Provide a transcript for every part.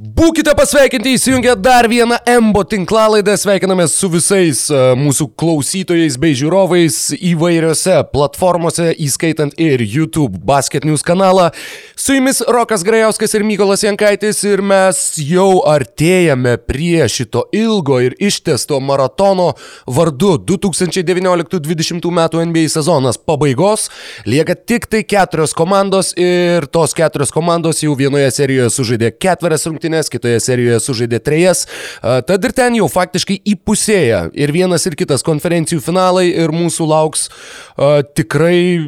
Būkite pasveikinti įsijungę dar vieną Embo tinklalaidą, sveikinamės su visais uh, mūsų klausytojais bei žiūrovais įvairiose platformose, įskaitant ir YouTube Basket News kanalą. Su jumis Rokas Grajauskas ir Mykolas Jankaitis ir mes jau artėjame prie šito ilgo ir ištesto maratono vardu 2019-2020 metų NBA sezonas pabaigos. Lieka tik tai keturios komandos ir tos keturios komandos jau vienoje serijoje sužaidė ketverias rungtynes rungtynes, kitoje serijoje sužaidė trejas, tad ir ten jau faktiškai įpusėja. Ir vienas ir kitas konferencijų finalai ir mūsų lauks uh, tikrai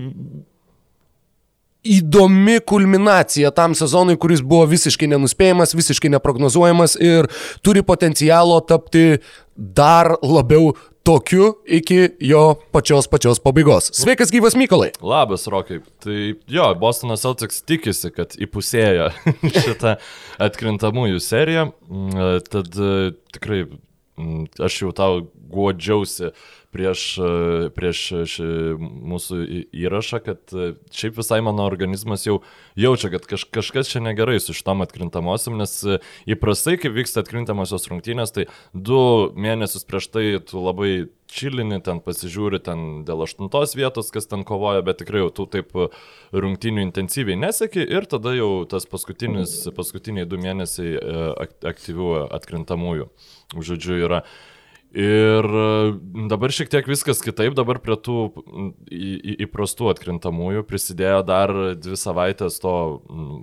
įdomi kulminacija tam sezonui, kuris buvo visiškai nenuspėjamas, visiškai neprognozuojamas ir turi potencialo tapti dar labiau tokiu iki jo pačios pačios pabaigos. Sveikas gyvas Mykolai. Labas, Rokai. Tai jo, Bostonas Celtics tikisi, kad įpusėjo šitą atkrintamųjų seriją. Mm, tad e, tikrai aš jau tau godžiausi prieš, e, prieš ši, mūsų įrašą, kad e, šiaip visai mano organizmas jau jaučia, kad kaž, kažkas čia negerai su šitom atkrintamosiam, nes e, įprastai, kai vyksta atkrintamosios rungtynės, tai du mėnesius prieš tai tu labai čilini, ten pasižiūri ten dėl aštuntos vietos, kas ten kovoja, bet tikrai jau tu taip rungtynių intensyviai neseki ir tada jau tas paskutiniai du mėnesiai aktyvių atkrintamųjų, žodžiu, yra. Ir e, dabar šiek tiek viskas kitaip, dabar prie tų įprastų atkrintamųjų prisidėjo dar dvi savaitės to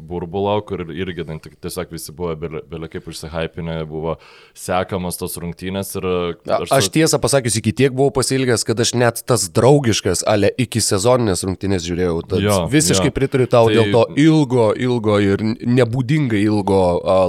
burbulo, kur irgi tiesiog visi buvo belia kaip užsihypinę, buvo sekamas tos rungtynės. Ir aš, aš tiesą pasakius, iki tiek buvau pasilgęs, kad aš net tas draugiškas, ale iki sezoninės rungtynės žiūrėjau. Jo, visiškai jo. pritariu tau tai... dėl to ilgo, ilgo ir nebūdingai ilgo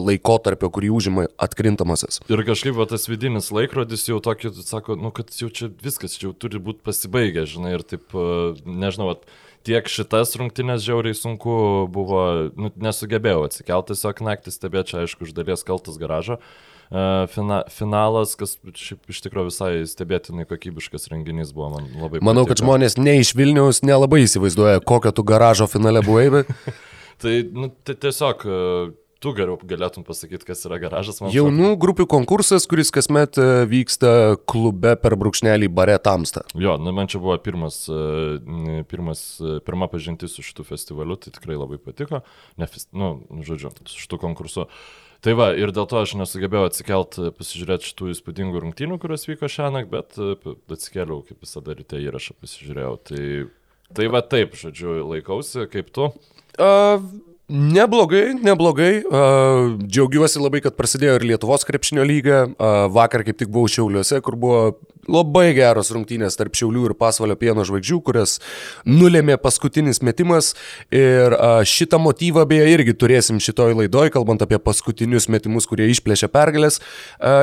laikotarpio, kurį užima atkrintamasis. Ir kažkaip va, tas vidinis laikrodis jau tokį, sako, nu, kad jau čia viskas, čia jau turi būti pasibaigę, žinai, ir taip, e, nežinau, at, tiek šitas rungtynės žiauriai sunku buvo, nu, nesugebėjau atsikelti tiesiog naktį stebėti, čia aišku, iš dalies kaltas garažo. Uh, fina, finalas, kas šiaip iš tikrųjų visai stebėtinai kokybiškas renginys buvo, man labai patiko. Manau, kad žmonės ne iš Vilniaus nelabai įsivaizduoja, kokio tu garažo finale buvai, bet... tai, nu, tai tiesiog uh, tu geriau galėtum pasakyti, kas yra garažas. Jaunų grupių konkursas, kuris kasmet e, vyksta klube per brūkšnelį bare Tamsta. Jo, na, man čia buvo pirmas, e, pirmas, e, pirma pažintis su šitų festivaliu, tai tikrai labai patiko. Ne, nu, žodžiu, su šitų konkursu. Tai va, ir dėl to aš nesugebėjau atsikelt, pasižiūrėti šitų įspūdingų rungtynių, kurios vyko šią naktį, bet atsikėliau, kaip visada ryte įrašą pasižiūrėjau. Tai, tai va taip, žodžiu, laikausi, kaip tu. Uh, Neblogai, neblogai. Džiaugiuosi labai, kad prasidėjo ir Lietuvos krepšinio lyga. Vakar kaip tik buvau Šiauliuose, kur buvo labai geros rungtynės tarp Šiaulių ir Pasvalio pieno žvaigždžių, kurias nulėmė paskutinis metimas. Ir šitą motyvą beje irgi turėsim šitoj laidoj, kalbant apie paskutinius metimus, kurie išplėšė pergalės.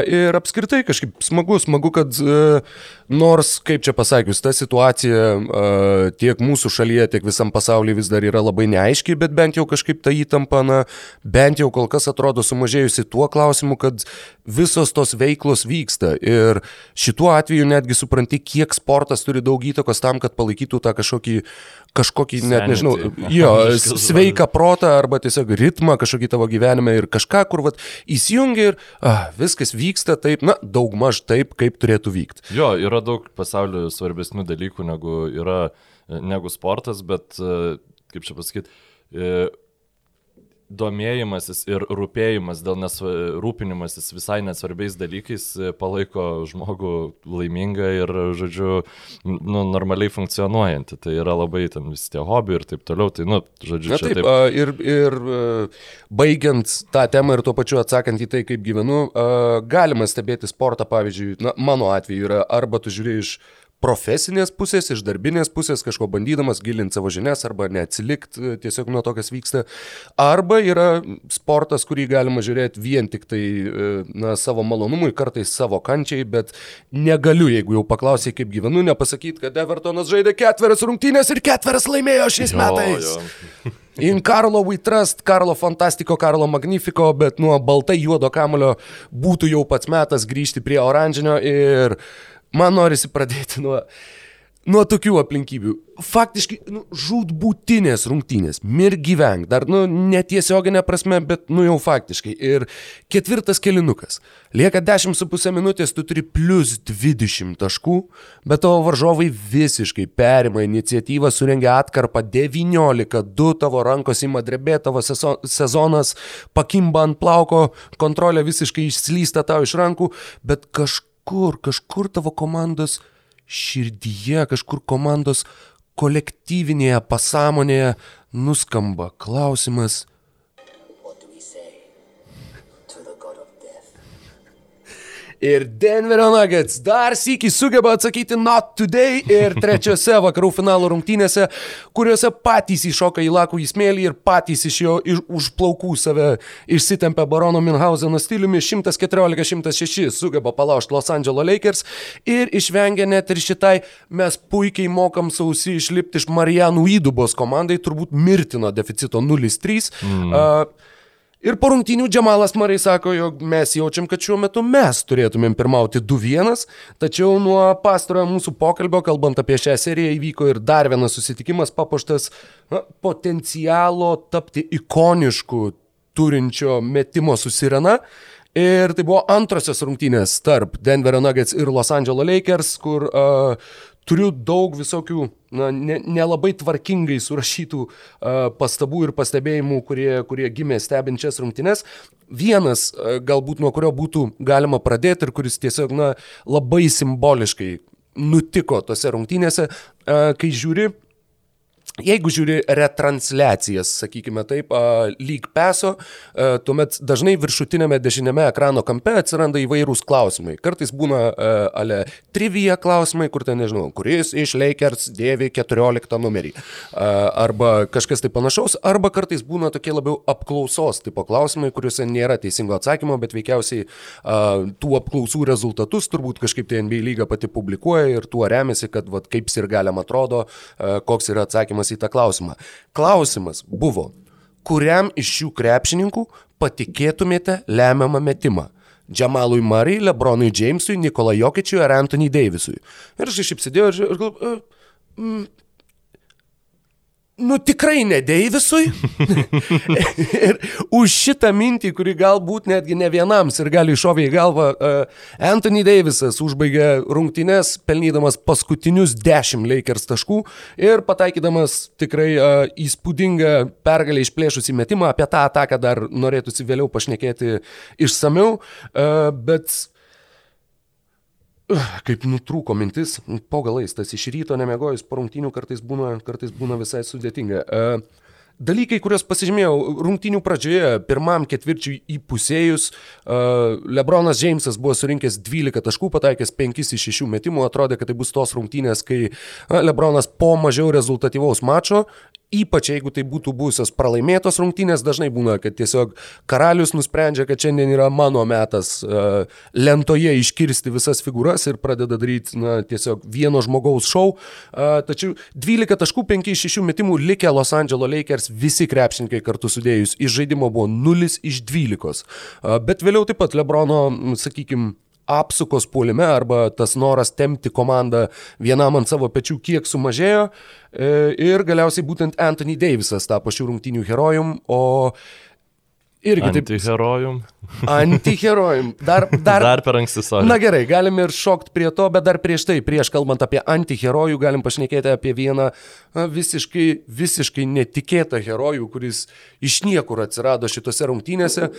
Ir apskritai kažkaip smagu, smagu, kad a, nors, kaip čia pasakius, ta situacija tiek mūsų šalyje, tiek visam pasaulyje vis dar yra labai neaiški, bet bent jau kažkaip ta įtampa, na, bent jau kol kas atrodo sumažėjusi tuo klausimu, kad visos tos veiklos vyksta. Ir šituo atveju netgi supranti, kiek sportas turi daug įtakos tam, kad palaikytų tą kažkokį, kažkokį Senitį. net nežinau, jo, sveiką protą arba tiesiog ritmą kažkokį tavo gyvenime ir kažką, kur vat, įsijungi ir ah, viskas vyksta taip, na, daugmaž taip, kaip turėtų vykti. Jo, yra daug pasaulio svarbesnių dalykų negu, yra, negu sportas, bet, kaip čia pasakyti, domėjimasis ir rūpėjimas dėl nesrūpinimasis visai nesvarbiais dalykais e, palaiko žmogų laimingą ir, žodžiu, nu, normaliai funkcionuojantį. Tai yra labai ten visi tie hobi ir taip toliau. Tai, nu, žodžiu, Na, taip, taip. Ir, ir baigiant tą temą ir tuo pačiu atsakant į tai, kaip gyvenu, galima stebėti sportą, pavyzdžiui, na, mano atveju yra arba tu žiūri iš profesinės pusės, iš darbinės pusės, kažko bandydamas gilinti savo žinias arba neatsilikti e, tiesiog nuo to, kas vyksta. Arba yra sportas, kurį galima žiūrėti vien tik tai e, na, savo malonumui, kartais savo kančiai, bet negaliu, jeigu jau paklausai, kaip gyvenu, nepasakyti, kad Evertonas žaidė ketverias rungtynės ir ketverias laimėjo šiais jo, metais. Jo. In Karlo We Trust, Karlo Fantastiko, Karlo Magnifico, bet nuo baltai juodo kamulio būtų jau pats metas grįžti prie oranžinio ir uh, man norisi pradėti nuo, nuo tokių aplinkybių. Faktiškai, nu, žudbūtinės rungtynės, mir gyvenk, dar, nu, netiesioginė prasme, bet, nu, jau faktiškai. Ir ketvirtas kelinukas. Lieka 10,5 minutės, tu turi plus 20 taškų, bet tavo varžovai visiškai perima iniciatyvą, surengia atkarpą 19-2, tavo rankos ima drebė, tavo sezonas pakimba ant plauko, kontrolė visiškai išslysta tau iš rankų, bet kažkur, kažkur tavo komandos širdyje, kažkur komandos kolektyvinėje pasąmonėje nuskamba klausimas, Ir Denverio Nuggets dar sėkiai sugeba atsakyti not today ir trečiose vakarų finalo rungtynėse, kuriuose patys įšoka į lakų į smėlį ir patys iš jo iš, už plaukų save išsitempia Barono Minhauseno stiliumi 114-106 sugeba palaužti Los Angeles Lakers ir išvengia net ir šitai mes puikiai mokam sausi išlipti iš Marijanų įdubos komandai, turbūt mirtino deficito 0-3. Mm. Uh, Ir po rungtynių Džemalas Marai sako, jog mes jaučiam, kad šiuo metu mes turėtumėm pirmauti 2-1, tačiau nuo pastarojo mūsų pokalbio, kalbant apie šią seriją, įvyko ir dar vienas susitikimas papuoštas na, potencialo tapti ikonišku turinčio metimo susirena. Ir tai buvo antrosios rungtynės tarp Denverio Nuggets ir Los Angeles Lakers, kur uh, turiu daug visokių na, nelabai ne, ne tvarkingai surašytų uh, pastabų ir pastebėjimų, kurie, kurie gimė stebinčias rungtynes. Vienas, uh, galbūt nuo kurio būtų galima pradėti ir kuris tiesiog na, labai simboliškai nutiko tose rungtynėse, uh, kai žiūri Jeigu žiūri retransliacijas, sakykime taip, lyg peso, tuomet dažnai viršutinėme dešinėme ekrano kampe atsiranda įvairūs klausimai. Kartais būna ale trivija klausimai, kur ten nežinau, kuris iš Lakers dėvi 14 numerį. Arba kažkas tai panašaus, arba kartais būna tokie labiau apklausos tipo klausimai, kuriuose nėra teisingo atsakymo, bet veikiausiai tų apklausų rezultatus turbūt kažkaip tai NBA lyga pati publikuoja ir tuo remiasi, kad vat, kaip ir galiam atrodo, koks yra atsakymas atsakymas į tą klausimą. Klausimas buvo, kuriam iš šių krepšininkų patikėtumėte lemiamą metimą? Džamalui Murray, Lebronui Jamesui, Nikolai Jokičiui ar Anthony Davisui. Ir aš išip sėdėjau ir galvoju, Nu tikrai ne Deivisui. ir už šitą mintį, kuri galbūt netgi ne vienams ir gali iššovė į galvą, uh, Anthony Davisas užbaigė rungtynes, pelnydamas paskutinius 10 Lakers taškų ir pataikydamas tikrai uh, įspūdingą pergalę išplėšusį metimą. Apie tą ataką dar norėtųsi vėliau pašnekėti išsameu, uh, bet kaip nutrūko mintis, po galais, tas iš ryto nemegojus po rungtynių kartais būna, kartais būna visai sudėtinga. Uh, Dalykai, kuriuos pasižymėjau rungtynių pradžioje, pirmam ketvirčiui įpusėjus, uh, Lebronas Džeimsas buvo surinkęs 12 taškų, pataikęs 5 iš 6 metimų, atrodė, kad tai bus tos rungtynės, kai uh, Lebronas po mažiau rezultatyvaus mačo Ypač jeigu tai būtų būsios pralaimėtos rungtynės, dažnai būna, kad tiesiog karalius nusprendžia, kad šiandien yra mano metas uh, lentoje iškirsti visas figūras ir pradeda daryti na, tiesiog vieno žmogaus šou. Uh, tačiau 12 taškų 5 iš 6 metimų likę Los Angeles Lakers visi krepšininkai kartu sudėjus iš žaidimo buvo 0 iš 12. Uh, bet vėliau taip pat Lebrono, sakykime, apsukos puolime arba tas noras temti komandą vienam ant savo pečių kiek sumažėjo. E, ir galiausiai būtent Anthony Davisas tapo šių rungtynių herojum, o Irgi taip. Antiherojum. Antiherojum. Dar, dar, dar per anksti sorry. Na gerai, galime ir šokti prie to, bet dar prieš tai, prieš kalbant apie antiherojų, galim pašnekėti apie vieną visiškai, visiškai netikėtą herojų, kuris iš niekur atsirado šitose rungtynėse.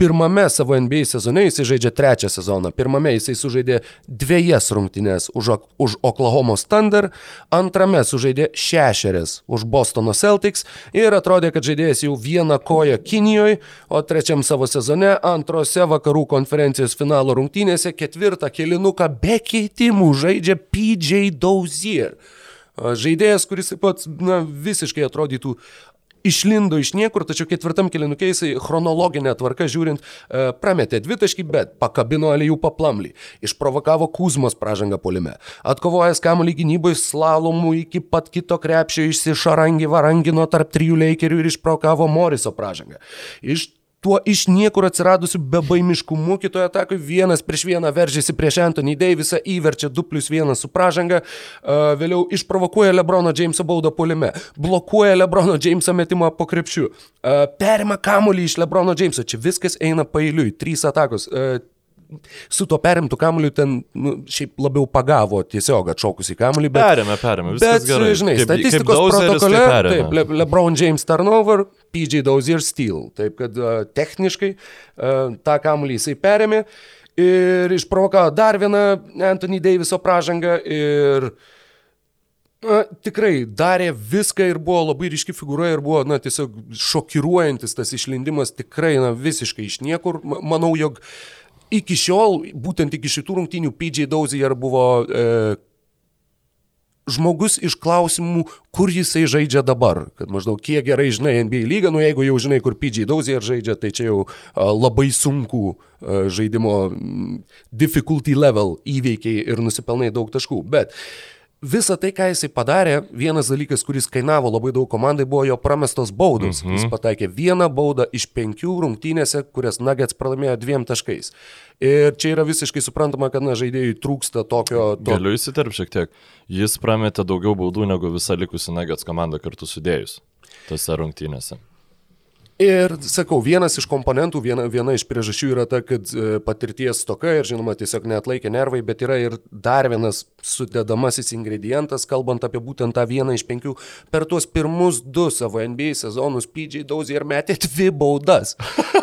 Pirmame savo NBA sezone jisai žaidžia trečią sezoną. Pirmame jisai sužaidė dviejas rungtynės už, už Oklahoma Thunder, antrame sužaidė šešerias už Bostono Celtics ir atrodė, kad žaidėjas jau vieną koją Kinijoje o trečiam savo sezone antrose vakarų konferencijos finalo rungtynėse ketvirtą kilinuką be keitimų žaidžia PJ Dozier. Žaidėjas, kuris taip pat na, visiškai atrodytų išlindo iš niekur, tačiau ketvirtam kilinukė jisai chronologinė tvarka žiūrint e, prametė dvitaškį, bet pakabino Alijų paplamlį, išprovokavo Kuzmos pražangą polime, atkovojęs kamuolį gynyboje slalomų iki pat kito krepšio išsišarangi varangino tarp trijų leikerių ir išprovokavo Moriso pražangą. Iš tuo iš niekur atsiradusiu bebaimiškumu kitoje atakoje vienas prieš vieną veržėsi prieš Anthony Davisą, įverčia 2 plus 1 su pražanga, uh, vėliau išprovokuoja Lebrono Jameso baudą polime, blokuoja Lebrono Jameso metimą po krepšiu, uh, perima kamuolį iš Lebrono Jameso, čia viskas eina pailiui, trys atakos. Su tuo perimtų kamuoliu ten nu, šiaip labiau pagavo tiesiog atšokus į kamuolį. Bet, perėmė, perėmė. Bet, gerai. žinai, kaip, statistikos kaip protokole, tai taip, Le LeBron James turnover, PJ Dozier steal. Taip kad uh, techniškai uh, tą kamuolį jisai perėmė ir išprovokavo dar vieną Anthony Daviso pražangą ir Na, tikrai darė viską ir buvo labai ryški figūra ir buvo, na, tiesiog šokiruojantis tas išlindimas tikrai, na, visiškai iš niekur. Manau, jog uh, iki šiol, būtent iki šitų rungtynių, PJ Dozier buvo e, žmogus iš klausimų, kur jisai žaidžia dabar. Kad maždaug kiek gerai žinai NBA lygą, nu jeigu jau žinai, kur PJ Dozier žaidžia, tai čia jau a, labai sunku a, žaidimo difficulty level įveikiai ir nusipelnai daug taškų. Bet Visa tai, ką jisai padarė, vienas dalykas, kuris kainavo labai daug komandai, buvo jo pramestos baudos. Mm -hmm. Jis pataikė vieną baudą iš penkių rungtynėse, kurias Nuggets pralaimėjo dviem taškais. Ir čia yra visiškai suprantama, kad na, žaidėjui trūksta tokio... To... Galiu įsiterpti šiek tiek. Jis prametė daugiau baudų negu visa likusi Nuggets komanda kartu sudėjus tose rungtynėse. Ir sakau, vienas iš komponentų, viena, viena iš priežasčių yra ta, kad e, patirties toka ir žinoma tiesiog neatlaikė nervai, bet yra ir dar vienas sudedamasis ingredientas, kalbant apie būtent tą vieną iš penkių. Per tuos pirmus du savo NBA sezonus PJ Dozier metė dvi baudas.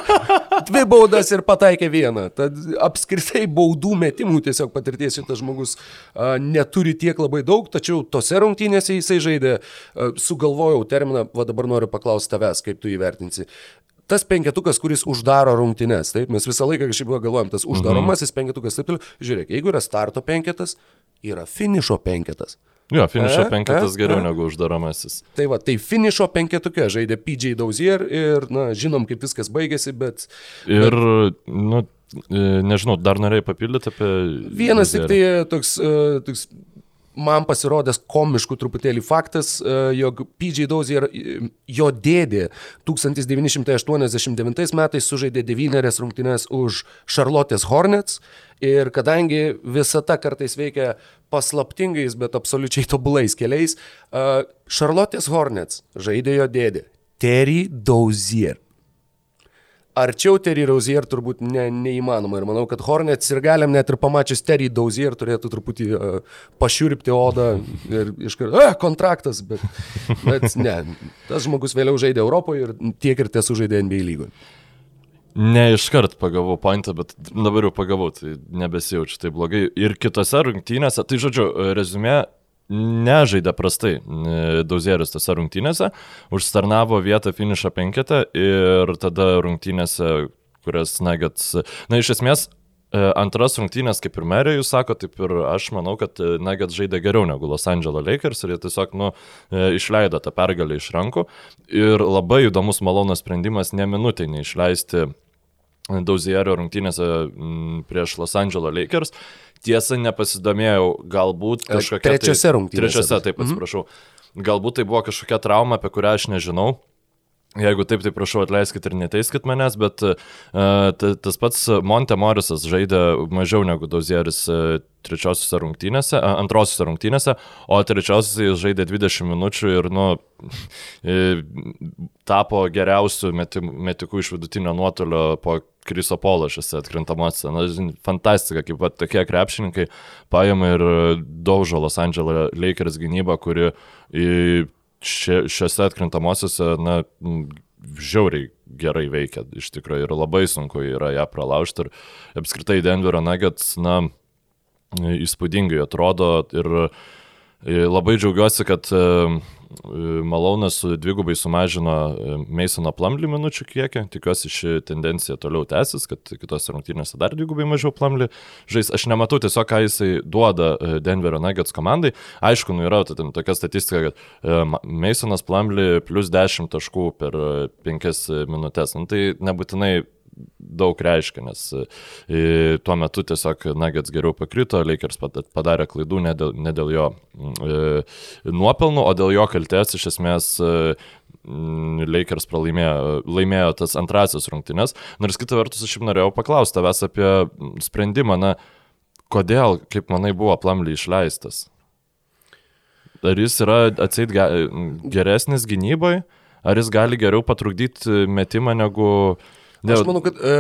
dvi baudas ir pataikė vieną. Tad apskritai baudų metimų tiesiog patirties šitas žmogus a, neturi tiek labai daug, tačiau tose rungtynėse jisai žaidė, a, sugalvojau terminą, va dabar noriu paklausti tavęs, kaip tu įvertinsi mėnesį. Tas penketukas, kuris uždaro rungtynes, taip, mes visą laiką kažkaip galvojam, tas uždaromasis mhm. penketukas, taip toliau. Žiūrėk, jeigu yra starto penketas, yra finišo penketas. Jo, finišo e, penketas e, geriau e. negu uždaromasis. Tai va, tai finišo penketuke žaidė PJ Dauzier ir, na, žinom, kaip viskas baigėsi, bet... Ir, bet... nu, e, nežinau, dar norėjai papildyti apie... Vienas tik tai toks, toks man pasirodęs komiškų truputėlį faktas, e, jog PJ Dozier, jo dėdė 1989 metais sužaidė devynerias rungtynes už Charlotte's Hornets. Ir kadangi visata kartais veikia paslaptingais, bet absoliučiai tobulais keliais, e, Charlotte's Hornets žaidė jo dėdė Terry Dozier arčiau Terry Rozier turbūt ne, neįmanoma. Ir manau, kad Hornets ir galim net ir pamačius Terry Dozier turėtų truputį uh, pašiurpti odą ir iškart, ah, kontraktas, bet, bet ne. Tas žmogus vėliau žaidė Europoje ir tiek ir tiesų žaidė NBA lygoje. Ne iškart pagavau pointą, bet dabar jau pagavau, tai nebesijaučiu taip blogai. Ir kitose rungtynėse, tai žodžiu, rezumė, nežaidė prastai Dauzieris tose rungtynėse, užstarnavo vietą finišą penketą ir tada rungtynėse, kurias Nuggets, na iš esmės e, Antras rungtynės, kaip ir merė, jūs sako, taip ir aš manau, kad Nuggets žaidė geriau negu Los Angeles Lakers ir jie tiesiog, nu, e, išleido tą pergalę iš rankų. Ir labai įdomus malonas sprendimas ne minutė neišleisti Dauzierio rungtynėse prieš Los Angeles Lakers. Tiesa, nepasidomėjau, galbūt e, kažkokia... Trečiose tai, rungtynėse. Trečiose, taip, mhm. atsiprašau. Mhm. Galbūt tai buvo kažkokia trauma, apie kurią aš nežinau. Jeigu taip, tai prašau atleiskit ir neteiskit manęs, bet uh, tas pats Monte Morisas žaidė mažiau negu Dozieris uh, trečiosiuose rungtynėse, uh, antrosiuose rungtynėse, o trečiosiuose jis žaidė 20 minučių ir, nu, tapo geriausių metikų iš vidutinio nuotolio po Kriso Polo šiose atkrintamosiose. Na, fantastika, kaip pat tokie krepšininkai paėmė ir daužo Los Angeles Lakers gynybą, kuri šiose atkrintamosiose, na, žiauriai gerai veikia iš tikrųjų ir labai sunku yra ją pralaužti ir apskritai Denverio Nuggets, na, įspūdingai atrodo ir labai džiaugiuosi, kad Malonas dvigubai sumažino e, Masono Plumly minučių kiekį, tikiuosi ši tendencija toliau tęsis, kad kitose rungtynėse dar dvigubai mažiau Plumly žais. Aš nematau tiesiog, ką jisai duoda e, Denverio Nuggets komandai. Aišku, nu yra ten tokia statistika, kad e, Masonas Plumly plus 10 taškų per 5 minutės. Nu, tai nebūtinai daug reiškia, nes e, tuo metu tiesiog Nuggets geriau pakrito, Lakers padarė klaidų ne dėl, ne dėl jo e, nuopelnų, o dėl jo kaltės iš esmės e, Lakers pralaimėjo, laimėjo tas antrasis rungtynes. Nors kita vertus, aš šiaip norėjau paklausti tavęs apie sprendimą, na, kodėl, kaip manai, buvo Plamly išleistas? Ar jis yra atseit geresnis gynybai, ar jis gali geriau patrukdyti metimą negu... Ne, aš manau, kad e,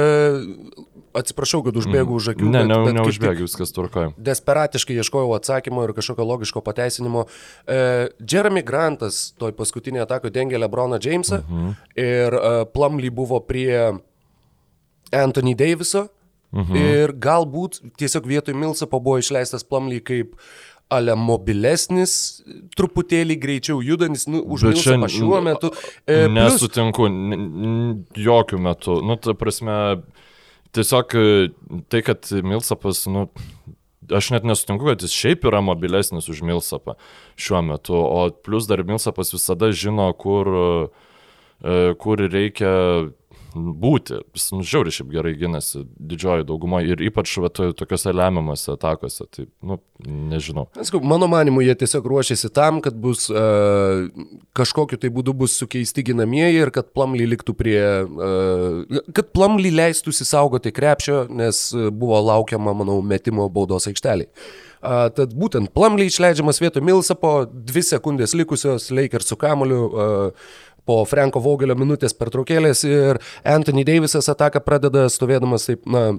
Atsiprašau, kad užbėgu už akių. Ne, ne, neužbėgu, viskas tvarkoja. Desperatiškai ieškojau atsakymo ir kažkokio logiško pateisinimo. E, Jeremy Grantas toj paskutinėje atakoje dengė Lebroną Jamesą uh mhm. -huh. ir e, Plumly buvo prie Anthony Daviso. Uh mhm. -huh. Ir galbūt tiesiog vietoj Milsapo buvo išleistas Plumly kaip ale mobilesnis, truputėlį greičiau judantis, nu, už Milsapą šiuo metu. E, nesutinku, jokių metų. Nu, ta prasme, tiesiog e, tai, kad Milsapas, nu, aš net nesutinku, kad jis šiaip yra mobilesnis už Milsapą šiuo metu, o plus dar Milsapas visada žino, kur, e, kur reikia būti. Jis nu, žiauri šiaip gerai gynasi didžioji dauguma ir ypač va, to, tokiuose lemiamuose atakose. Tai, nu, nežinau. Skau, mano manimu, jie tiesiog ruošiasi tam, kad bus uh, kažkokiu tai būdu bus sukeisti ginamieji ir kad Plumly liktų prie... Uh, kad Plumly leistųsi saugoti krepšio, nes buvo laukiama, manau, metimo baudos aikšteliai. Uh, tad būtent Plumly išleidžiamas vietoj Milsapo, dvi sekundės likusios, Lakers su kamoliu. Uh, po Franko Vogelio minutės pertraukėlės ir Anthony Davisas ataką pradeda stovėdamas taip, na,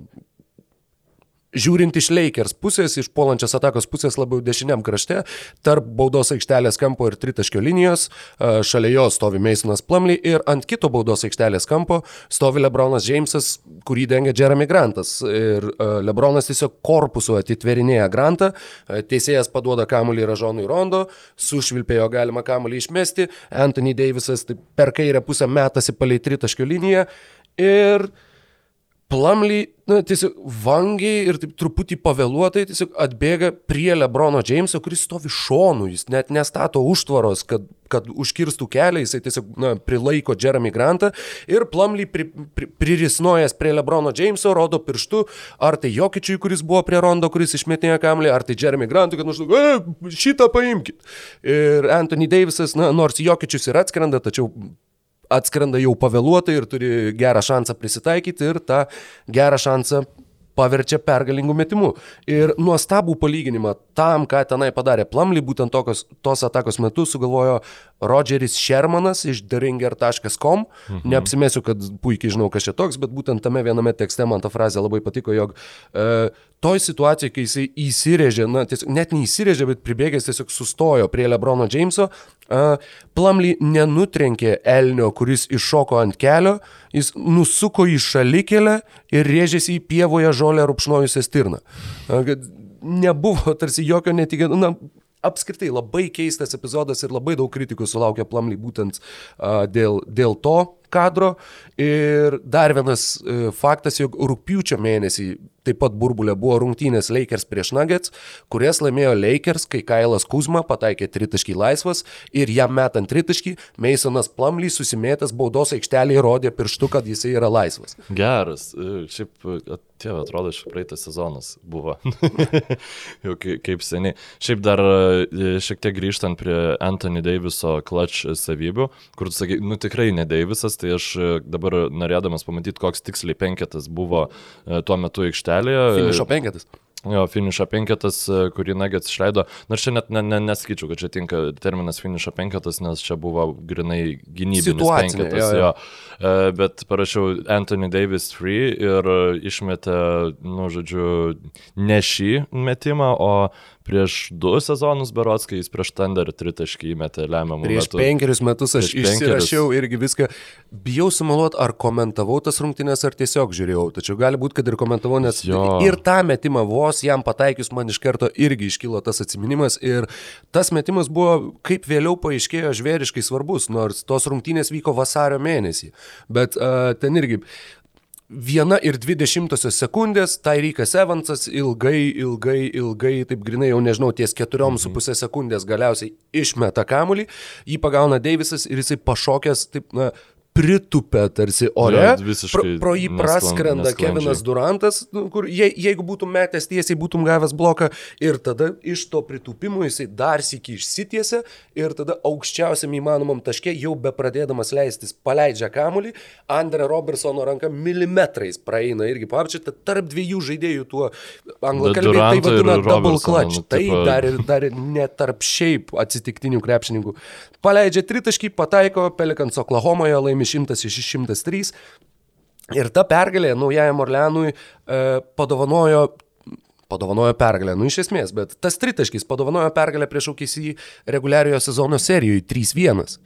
žiūrint iš Lakers pusės, iš puolančios atakos pusės labiau dešiniam krašte, tarp baudos aikštelės kampo ir tritaškio linijos, šalia jo stovi Masonas Plumley ir ant kito baudos aikštelės kampo stovi Lebronas Jamesas, kurį dengia Jeremy Grantas. Ir Lebronas tiesiog korpusu atitverinėja Grantą, teisėjas paduoda kamuolį Ražonui Rondo, sušvilpėjo galima kamuolį išmesti, Anthony Davisas per kairę pusę metasi palei tritaškio liniją ir Plumly, na, tiesiog vangiai ir taip truputį pavėluotai tiesiog atbėga prie Lebrono Jameso, kuris stovi šonu, jis net nestato užtvaros, kad, kad užkirstų kelią, jisai tiesiog, na, prilaiko Jeremy Grantą ir Plumly pri, pri, pririsnojęs prie Lebrono Jameso rodo pirštu, ar tai Jokičiui, kuris buvo prie Rondo, kuris išmetinėjo kamelį, ar tai Jeremy Grantui, kad maždaug, e, šitą paimkit. Ir Anthony Davisas, na, nors Jokičius ir atskrenda, tačiau atskrenda jau pavėluotai ir turi gerą šansą prisitaikyti ir tą gerą šansą paverčia pergalingų metimų. Ir nuostabų palyginimą tam, ką tenai padarė Plumly, būtent tokios, tos atakos metu sugalvojo Rodžeris Shermanas iš theringer.com. Mhm. Neapsimėsiu, kad puikiai žinau, kas čia toks, bet būtent tame viename tekste man ta frazė labai patiko, jog e, toj situacijai, kai jisai įsirėžė, na, tiesiog, net neįsirėžė, bet pribėgęs tiesiog sustojo prie Lebrono Jameso, uh, Plumly nenutrenkė Elnio, kuris iššoko ant kelio, jis nusuko į šalikelę ir rėžėsi į pievoje žolę rupšnojusią stirną. Uh, nebuvo tarsi jokio netikėtumo, na, apskritai labai keistas epizodas ir labai daug kritikų sulaukė Plumly būtent uh, dėl, dėl to kadro. Ir dar vienas uh, faktas, jog rūpiučio mėnesį taip pat burbulė buvo rungtynės Lakers prieš Nuggets, kurias laimėjo Lakers, kai Kailas Kuzma pataikė tritaškį laisvas ir jam metant tritaškį, Masonas Plumly susimėtęs baudos aikštelėje rodė pirštu, kad jisai yra laisvas. Geras, e, šiaip, tėvė, atrodo, šiaip praeitas sezonas buvo. Jau kaip seniai. Šiaip dar e, šiek tiek grįžtant prie Anthony Daviso clutch savybių, kur tu sakai, nu tikrai ne Davisas, tai aš e, dabar norėdamas pamatyti, koks tiksliai penketas buvo tuo metu aikštelėje. Finišo penketas. Jo, finišo penketas, e, kurį Nuggets išleido. Nors čia net ne, ne, nesakyčiau, kad čia tinka terminas finišo penketas, nes čia buvo grinai gynybinis penketas. Jo, jo. E, bet parašiau Anthony Davis free ir išmetė, nu, žodžiu, ne šį metimą, o prieš du sezonus berots, kai jis prieš Thunder tritaškį įmetė lemiamą. Prieš metu. penkerius metus aš prieš išsirašiau penkerius. irgi viską. Bijau sumaluoti, ar komentavau tas rungtynės, ar tiesiog žiūrėjau. Tačiau gali būti, kad ir komentavau, nes jo. ir tą metimą vos jam pataikius man iš karto irgi iškilo tas atminimas. Ir tas metimas buvo, kaip vėliau paaiškėjo, žvėriškai svarbus, nors tos rungtynės vyko vasario mėnesį. Bet uh, ten irgi viena ir dvidešimtosios sekundės, Tyreekas Evansas ilgai, ilgai, ilgai, taip grinai jau nežinau, ties keturiom su mhm. pusė sekundės galiausiai išmeta kamulį, jį pagauna Deivisas ir jisai pašokęs, taip, na, pritupia tarsi ore, Jo, pro, pro jį praskrenda nesklandžiai. Kevinas Durantas, nu, kur je, jeigu būtum metęs tiesiai, būtum gavęs bloką ir tada iš to pritupimo jisai dar sėki išsitiesia ir tada aukščiausiam įmanomam taške jau be pradėdamas leistis paleidžia kamuolį, Andre Robertsono ranka milimetrais praeina irgi paapčia, tarp dviejų žaidėjų tuo anglakalbiai tai vadina double Robertsono, clutch. nu, Tai dar ir, dar ir ne tarp šiaip atsitiktinių krepšininkų. Paleidžia tritaškį, pataiko Pelikans Oklahomoje, laimi 100 iš 103. Ir ta pergalė naujajam Orleanui e, padovanojo padovanojo pergalę, nu iš esmės, bet tas tritaškis padovanojo pergalę prieš aukėsi reguliariojo sezono serijoje 3-1.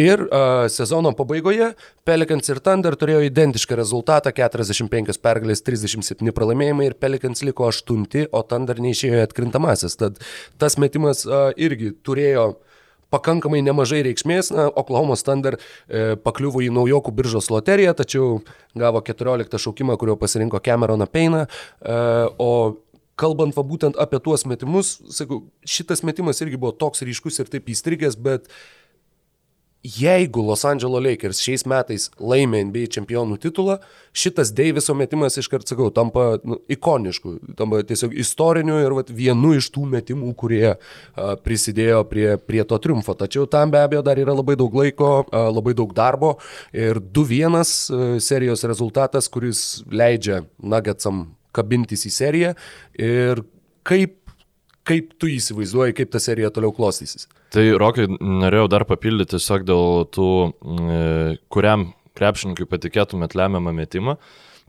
Ir uh, sezono pabaigoje Pelikans ir Thunder turėjo identišką rezultatą - 45 pergalės, 37 pralaimėjimai ir Pelikans liko 8, o Thunder neišėjo į atkrintamasis. Tad tas metimas uh, irgi turėjo pakankamai nemažai reikšmės. Na, Oklahoma Thunder e, pakliuvo į naujokų biržos loteriją, tačiau gavo 14 šaukimą, kurio pasirinko Cameroną Payną. E, o kalbant va būtent apie tuos metimus, sakau, šitas metimas irgi buvo toks ryškus ir taip įstrigęs, bet jeigu Los Angeles Lakers šiais metais laimė NBA čempionų titulą, šitas Deiviso metimas iškart, sakau, tampa nu, ikonišku, tampa tiesiog istoriniu ir vat, vienu iš tų metimų, kurie a, prisidėjo prie, prie to triumfo. Tačiau tam be abejo dar yra labai daug laiko, a, labai daug darbo ir 2-1 a, serijos rezultatas, kuris leidžia Nuggetsam kabintis į seriją ir kaip, kaip tu įsivaizduoji, kaip ta serija toliau klostysis. Tai Rokai, norėjau dar papildyti tiesiog dėl tų, e, kuriam krepšininkui patikėtumėt lemiamą metimą.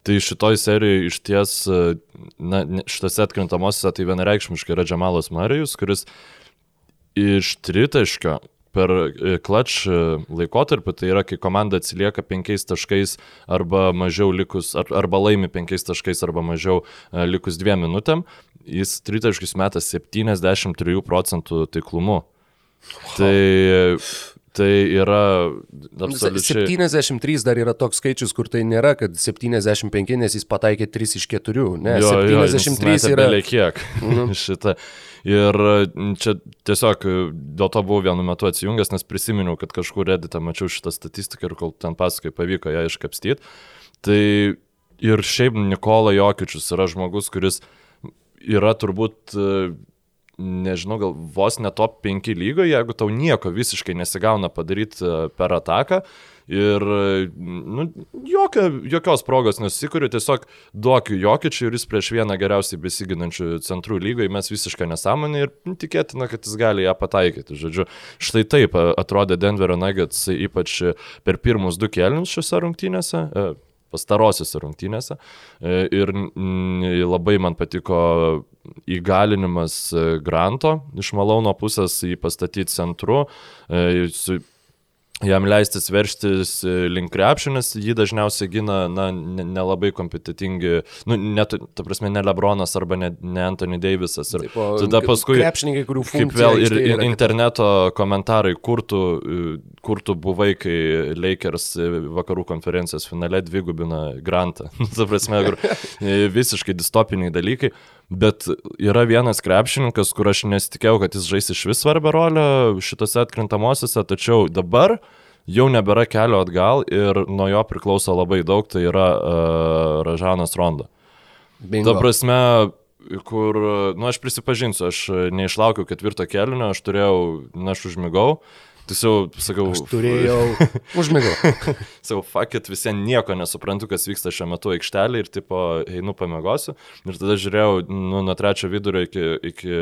Tai šitoj serijoje iš ties, e, na, šitose atkrintamosiose tai vienareikšmiškai yra Džamalas Marijus, kuris iš tritaškio per klač e, laikotarpį, tai yra, kai komanda atsilieka penkiais taškais arba mažiau likus, ar, arba laimi penkiais taškais arba mažiau likus dviem minutėm, jis tritaškius meta 73 procentų taiklumu. Tai, tai yra absoliučiai... 73 dar yra toks skaičius, kur tai nėra, kad 75, nes jis pataikė 3 iš 4. Ne, Jo, jo, jis 73 metė yra. kiek šitą. Ir čia tiesiog e, dėl to buvau vienu metu atsijungęs, nes prisiminiau, kad kažkur redite mačiau šitą statistiką ir kol ten pasakai pavyko ją iškapstyti. Tai ir šiaip Nikola Jokičius yra žmogus, kuris yra turbūt, e, nežinau, gal vos ne top 5 lygoje, jeigu tau nieko visiškai nesigauna padaryti e, per ataką. Ir, e, nu, jokio, jokios progos nesikuriu, tiesiog duok Jokičiui ir jis prieš vieną geriausiai besiginančių centrų lygoje mes visiškai nesąmonė ir tikėtina, kad jis gali ją pataikyti. Žodžiu, štai taip atrodė Denverio Nuggets, ypač per pirmus du kelnius šiuose rungtynėse. E, pastarosiuose rungtynėse. E, Ir labai man patiko įgalinimas e, Granto iš Malauno pusės jį pastatyti centru. Jam leistis verštis e, link krepšinės, jį dažniausiai gina, na, ne- nelabai kompetitingi, nu, net, ta prasme, ne Lebronas arba ne, ne Anthony Davisas. Ir Taip, o tada paskui, kaip vėl ir yra in- interneto komentarai, kur tu, e, kur tu buvai, kai Lakers e, vakarų konferencijos finale dvigubina Grantą. Ta prasme, kur visiškai distopiniai dalykai. Bet yra vienas krepšininkas, kur aš nesitikėjau, kad jis žais iš vis svarbę rolę šitose atkrintamosiose, tačiau dabar jau nebėra kelio atgal ir nuo jo priklauso labai daug, tai yra uh, Ražanas Rondo. Bingo. Ta prasme, kur, nu aš prisipažinsiu, aš neišlaukiau ketvirto kelio, aš turėjau, na aš užmigau. Tiesiog, sakau, Aš turėjau. Užmigau. Sakau, fakit, visiems nieko nesuprantu, kas vyksta šiuo metu aikštelė ir tipo einu pamiegosiu. Ir tada žiūrėjau nu, nuo trečio vidurio iki, iki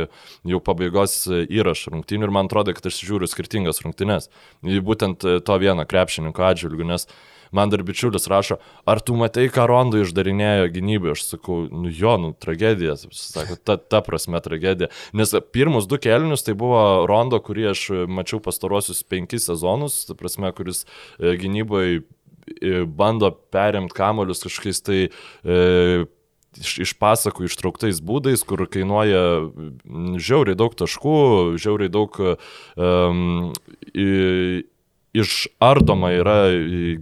jau pabaigos įrašų rungtynių ir man atrodo, kad aš žiūriu skirtingas rungtynes. Į būtent to vieną krepšininko atžvilgių, nes man dar bičiulis rašo, ar tu matai, ką Rondo išdarinėjo gynybai? Aš sakau, nu jo, nu tragedija, sako, ta, ta prasme tragedija. Nes pirmus du kelnius tai buvo Rondo, kurį aš mačiau pastarosius penkis sezonus, ta prasme, kuris e, gynybai e, bando perimti kamolius kažkokiais tai e, iš, iš pasakų ištrauktais būdais, kur kainuoja mm, žiauriai daug taškų, žiauriai daug um, i, išardoma yra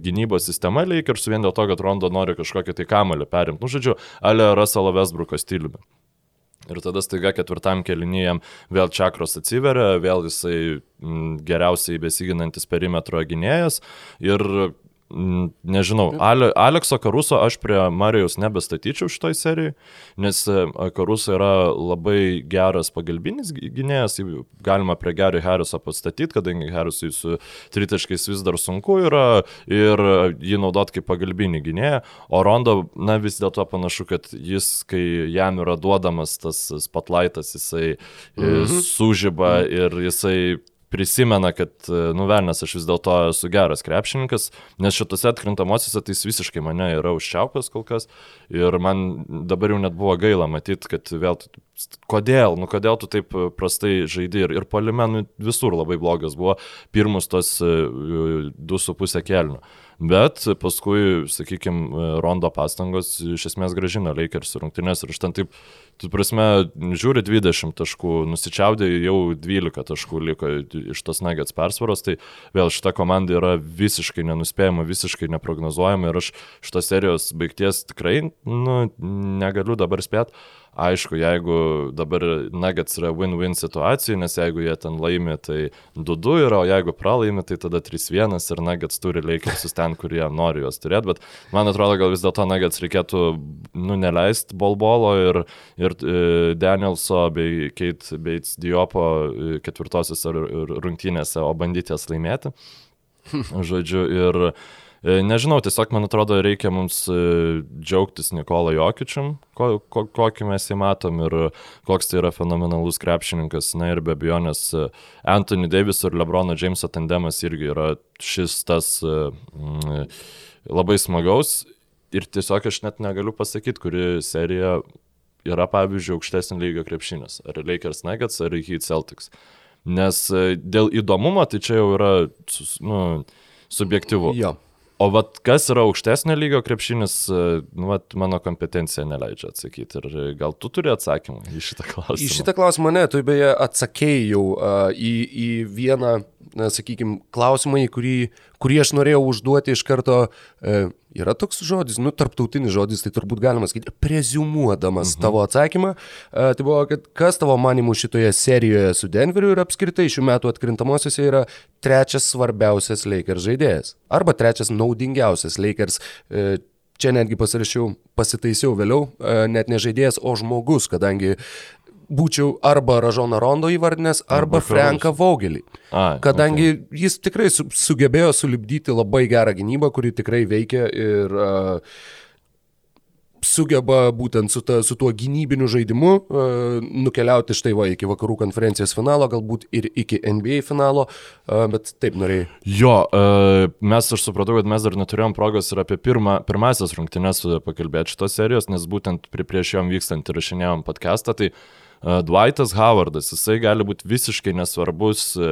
gynybos sistema Lakers vien dėl to, kad Rondo nori kažkokį tai kamalį perimti. Nu, žodžiu, Ale Russell Westbrooko stiliumi. Ir tada staiga ketvirtam kelinyjam vėl čakros atsiveria, vėl jisai m, geriausiai besiginantis perimetro gynėjas. Ir nežinau, Ale, Alekso Karuso aš prie Marijos nebestatyčiau šitoj serijai, nes e, Karuso yra labai geras pagalbinis gynėjas, galima prie Gary Harriso pastatyti, kadangi Harrisui su tritaškais vis dar sunku yra ir jį naudot kaip pagalbinį gynėją, o Rondo, na vis dėlto panašu, kad jis, kai jam yra duodamas tas spotlightas, jisai mhm. sužyba ir jisai prisimena, kad, e, nuvelnės, aš vis dėlto esu geras krepšininkas, nes šitose atkrintamosiose tai jis visiškai mane yra užčiaupęs kol kas ir man dabar jau net buvo gaila matyti, kad vėl, kodėl, nu kodėl tu taip prastai žaidži ir, ir polimenų visur labai blogas buvo pirmus tos e, du su pusę kelnių. Bet paskui, sakykime, Rondo pastangos iš esmės gražino Lakers rungtynės ir aš ten taip, tu prasme, žiūri 20 taškų, nusičiaudė jau 12 taškų liko iš tos nagets persvaros, tai vėl šita komanda yra visiškai nenuspėjama, visiškai neprognozuojama ir aš šitos serijos baigties tikrai, nu, negaliu dabar spėti. Aišku, jeigu dabar Nuggets yra win-win situacija, nes jeigu jie ten laimi, tai 2-2 yra, o jeigu pralaimi, tai tada 3-1 ir Nuggets turi Lakersus ten, kur jie nori juos turėti, bet man atrodo, gal vis dėlto Nuggets reikėtų, nu, neleisti bolbolo ir, ir e, Danielso bei Kate Bates Diopo e, ketvirtosios rungtynėse, o bandyti jas laimėti. Žodžiu, ir nežinau, tiesiog man atrodo reikia mums e, džiaugtis Nikola Jokičium, ko, ko, kokį mes jį matom ir koks tai yra fenomenalus krepšininkas. Na ir be abejonės e, Anthony Davis ir Lebrono Jameso tandemas irgi yra šis tas mm, labai smagaus. Ir tiesiog aš net negaliu pasakyti, kuri serija yra, pavyzdžiui, aukštesnio lygio krepšinis. Ar Lakers Nuggets, ar Heat Celtics. Nes dėl įdomumo tai čia jau yra nu, subjektivu. Jo. O vat kas yra aukštesnio lygio krepšinis, e, nu, vat, mano kompetencija neleidžia atsakyti. Ir gal tu turi atsakymą į šitą klausimą? Į šitą klausimą ne, tu beje atsakėjai jau uh, į, į vieną, sakykime, klausimą, į kurį, kurį aš norėjau užduoti iš karto. Uh, yra toks žodis, nu, tarptautinis žodis, tai turbūt galima sakyti, prezumuodamas mhm. tavo atsakymą. Uh, tai buvo, kad kas tavo manimų šitoje serijoje su Denveriu ir apskritai šių metų atkrintamosiose yra trečias svarbiausias Lakers žaidėjas. Arba trečias naudingiausias Lakers. Uh, Čia netgi pasirašiau, pasitaisiau vėliau, net ne žaidėjas, o žmogus, kadangi būčiau arba Ražoną Rondo įvardinęs, arba, arba Franką Vogelį. A, kadangi okay. jis tikrai su, sugebėjo sulibdyti labai gerą gynybą, kuri tikrai veikia ir uh, sugeba būtent su, ta, su tuo gynybiniu žaidimu uh, nukeliauti štai va iki vakarų konferencijos finalo, galbūt ir iki NBA finalo, uh, bet taip norėjai. Jo, uh, mes aš supratau, kad mes dar neturėjom progos ir apie pirmą, pirmasias rungtynes pakalbėti šitos serijos, nes būtent prie prieš jom vykstant įrašinėjom podcastą, tai uh, Dwightas Howardas, jisai gali būti visiškai nesvarbus e,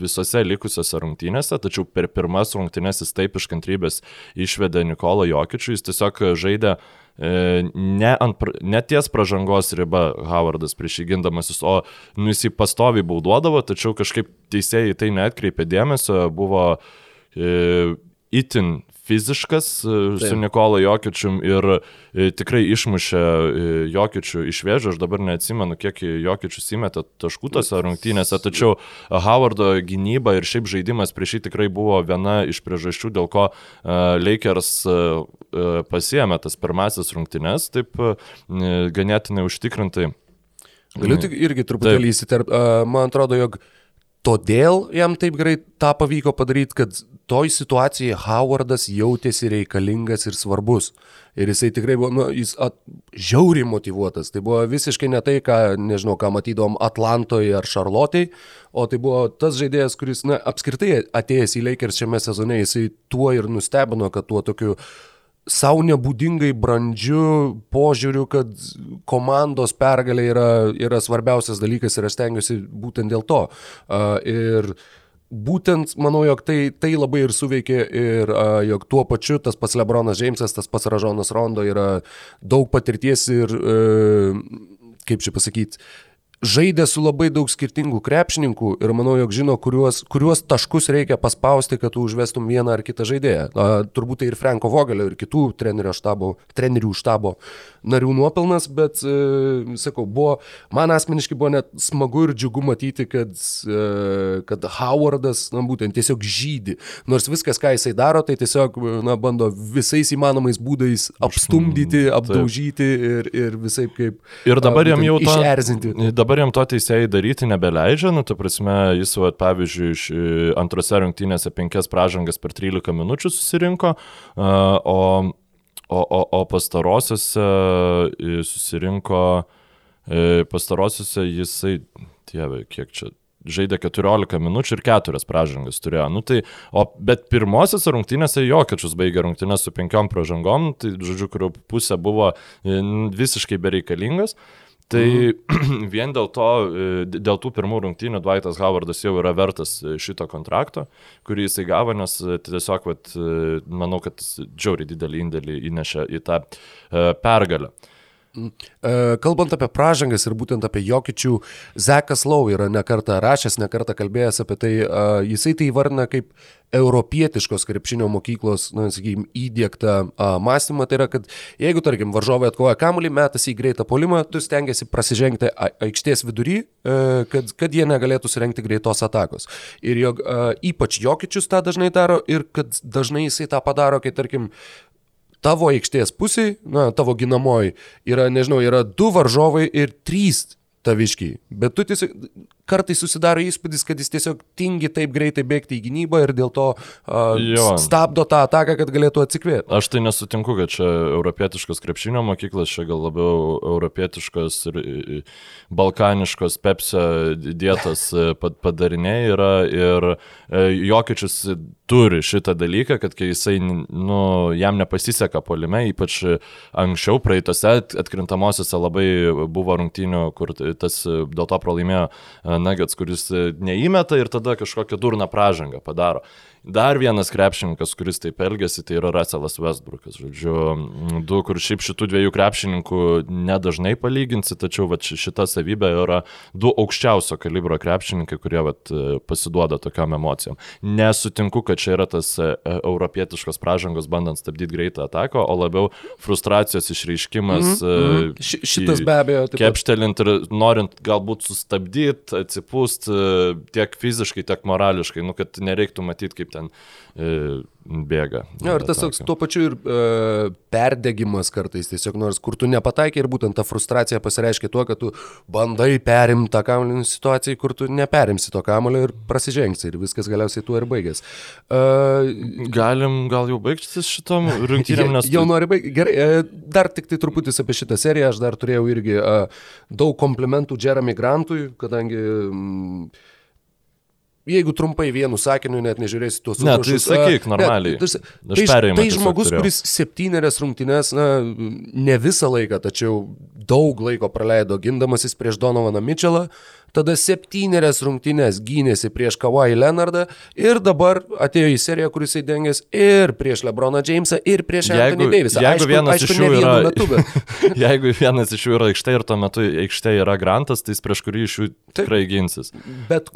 visose likusiose rungtynėse, tačiau per pirmas rungtynės jis taip iš kantrybės išvedė Nikolą Jokičių, jis tiesiog žaidė e, ne, ant, ne ties pražangos riba Howardas prieš įgindamasis, o nu, jis jį pastoviai bauduodavo, tačiau kažkaip teisėjai tai netkreipė dėmesio, buvo e, itin fiziškas e, Taip. su Nikola Jokičium ir e, tikrai išmušė e, Jokičių iš vėžio. Aš dabar neatsimenu, kiek Jokičius įmetė taškų tose rungtynėse, tačiau Howardo gynyba ir šiaip žaidimas prieš jį tikrai buvo viena iš priežasčių, dėl ko Lakers pasiemė tas pirmasis rungtynės taip ganėtinai užtikrintai. Galiu tik irgi truputėlį įsiterpti. Man atrodo, jog todėl jam taip gerai tą pavyko padaryti, kad toj situacijai Howardas jautėsi reikalingas ir svarbus. Ir jisai tikrai buvo, nu, jis at, žiauriai motivuotas. Tai buvo visiškai ne tai, ką, nežinau, ką matydom Atlantoje ar Šarlotėje, o tai buvo tas žaidėjas, kuris, na, apskritai atėjęs į Lakers šiame sezone, jisai tuo ir nustebino, kad tuo tokiu savo nebūdingai brandžiu požiūriu, kad komandos pergalė yra, yra svarbiausias dalykas ir aš stengiuosi būtent dėl to. Uh, ir būtent manau, jog tai, tai labai ir suveikė ir uh, jog tuo pačiu tas pats Lebronas Džeimsas, tas pats Ražonas Rondo yra daug patirties ir, uh, kaip čia pasakyti, žaidė su labai daug skirtingų krepšininkų ir manau, jog žino, kuriuos, kuriuos taškus reikia paspausti, kad tu užvestum vieną ar kitą žaidėją. A, turbūt tai ir Franko Vogelio, ir kitų trenerių štabo, trenerių štabo narių nuopelnas, bet, e, sakau, buvo, man asmeniškai buvo net smagu ir džiugu matyti, kad, e, kad Howardas, na, būtent tiesiog žydi. Nors viskas, ką jisai daro, tai tiesiog, na, bando visais įmanomais būdais apstumdyti, apdaužyti ir, ir visai kaip... Ir dabar jam jau to... Išerzinti. Dabar dabar jam to teisėjai daryti nebeleidžia, nu, ta prasme, jis, va, pavyzdžiui, iš antrose rungtynėse penkias pražangas per 13 minučių susirinko, o, o, o, o pastarosiuose susirinko, e, pastarosiuose jisai, dieve, kiek čia žaidė 14 minučių ir 4 pražangas turėjo. Nu, tai, o, bet pirmosiose rungtynėse Jokiečius baigė rungtynės su penkiom pražangom, tai žodžiu, kurių pusė buvo e, visiškai bereikalingas. Tai mm. vien dėl to, e, dėl tų pirmų rungtynių Dwightas Howardas jau yra vertas e, šito kontrakto, kurį jisai gavo, nes e, tiesiog, vat, manau, kad džiauriai didelį indėlį įnešė į tą pergalę. Kalbant apie pražangas ir būtent apie Jokičių, Zekas Lau yra nekarta rašęs, nekarta kalbėjęs apie tai, jisai tai įvardina kaip europietiškos krepšinio mokyklos, na, sakykime, įdėktą a, mąstymą. Tai yra, kad jeigu, tarkim, varžovai atkovoja kamuolį, metasi į greitą polimą, tu stengiasi prasižengti aikštės vidury, a, kad, kad jie negalėtų surenkti greitos atakos. Ir jog a, ypač Jokičius tą dažnai daro ir kad dažnai jisai tą padaro, kai, tarkim, tavo aikštės pusiai, na, tavo ginamoji, yra, nežinau, yra du varžovai ir trys taviškiai. Bet tu tiesiog kartais susidaro įspūdis, kad jis tiesiog tingi taip greitai bėgti į gynybą ir dėl to uh, stabdo tą ataką, kad galėtų atsikvėpti. Aš tai nesutinku, kad čia europietiškos krepšinio mokyklos, čia gal labiau europietiškos ir balkaniškos pepsio dietos e, padariniai yra ir e, Jokičius turi šitą dalyką, kad kai jisai, nu, jam nepasiseka polime, ypač anksčiau praeitose atkrintamosiose labai buvo rungtynių, kur tas dėl to pralaimėjo e, Nuggets, kuris e, neįmeta ir tada kažkokią durną pražangą padaro. Dar vienas krepšininkas, kuris taip elgesi, tai yra Russellas Westbrookas. Žodžiu, du, kur šiaip šitų dviejų krepšininkų nedažnai palyginsi, tačiau vat, šita savybė yra du aukščiausio kalibro krepšininkai, kurie vat, pasiduoda tokiam emocijom. Nesutinku, kad čia yra tas e, e, europietiškos pražangos bandant stabdyti greitą ataką, o labiau frustracijos išreiškimas. Mm -hmm. Ši, šitas be abejo. Kepštelint ir norint galbūt sustabdyti, atsipūst tiek fiziškai, tiek morališkai, nu, kad nereiktų matyti, kaip ten ten e, bėga. Ja, ir tas toks tuo pačiu ir e, perdegimas kartais tiesiog, nors kur tu nepataikai ir būtent ta frustracija pasireiškia tuo, kad tu bandai perimti tą kamuolį situaciją, kur tu neperimsi to kamuolio ir prasižengsi ir viskas galiausiai tuo ir baigės. E, Galim gal jau baigti šitom rungtynėm, nes... Jau nori baigti. Gerai, e, dar tik tai truputis apie šitą seriją, aš dar turėjau irgi e, daug komplimentų Jeremy Grantui, kadangi... Mm, jeigu trumpai vienu sakiniu net nežiūrėsi tuos ne, tai sakyk normaliai. Ne, tai, tai, tai žmogus, turėjau. kuris septynerias rungtynes, na, ne visą laiką, tačiau daug laiko praleido gindamasis prieš Donovaną Mitchellą, tada septynerias rungtynės gynėsi prieš Kawhi Leonardą ir dabar atėjo į seriją, kuris įdengęs ir prieš Lebroną Jamesą, ir prieš Anthony Davisą. Jeigu aišku, vienas aišku, yra, metu, bet... jeigu vienas iš jų yra aikštė ir tuo metu aikštė yra Grantas, tai jis prieš kurį iš jų tikrai ginsis.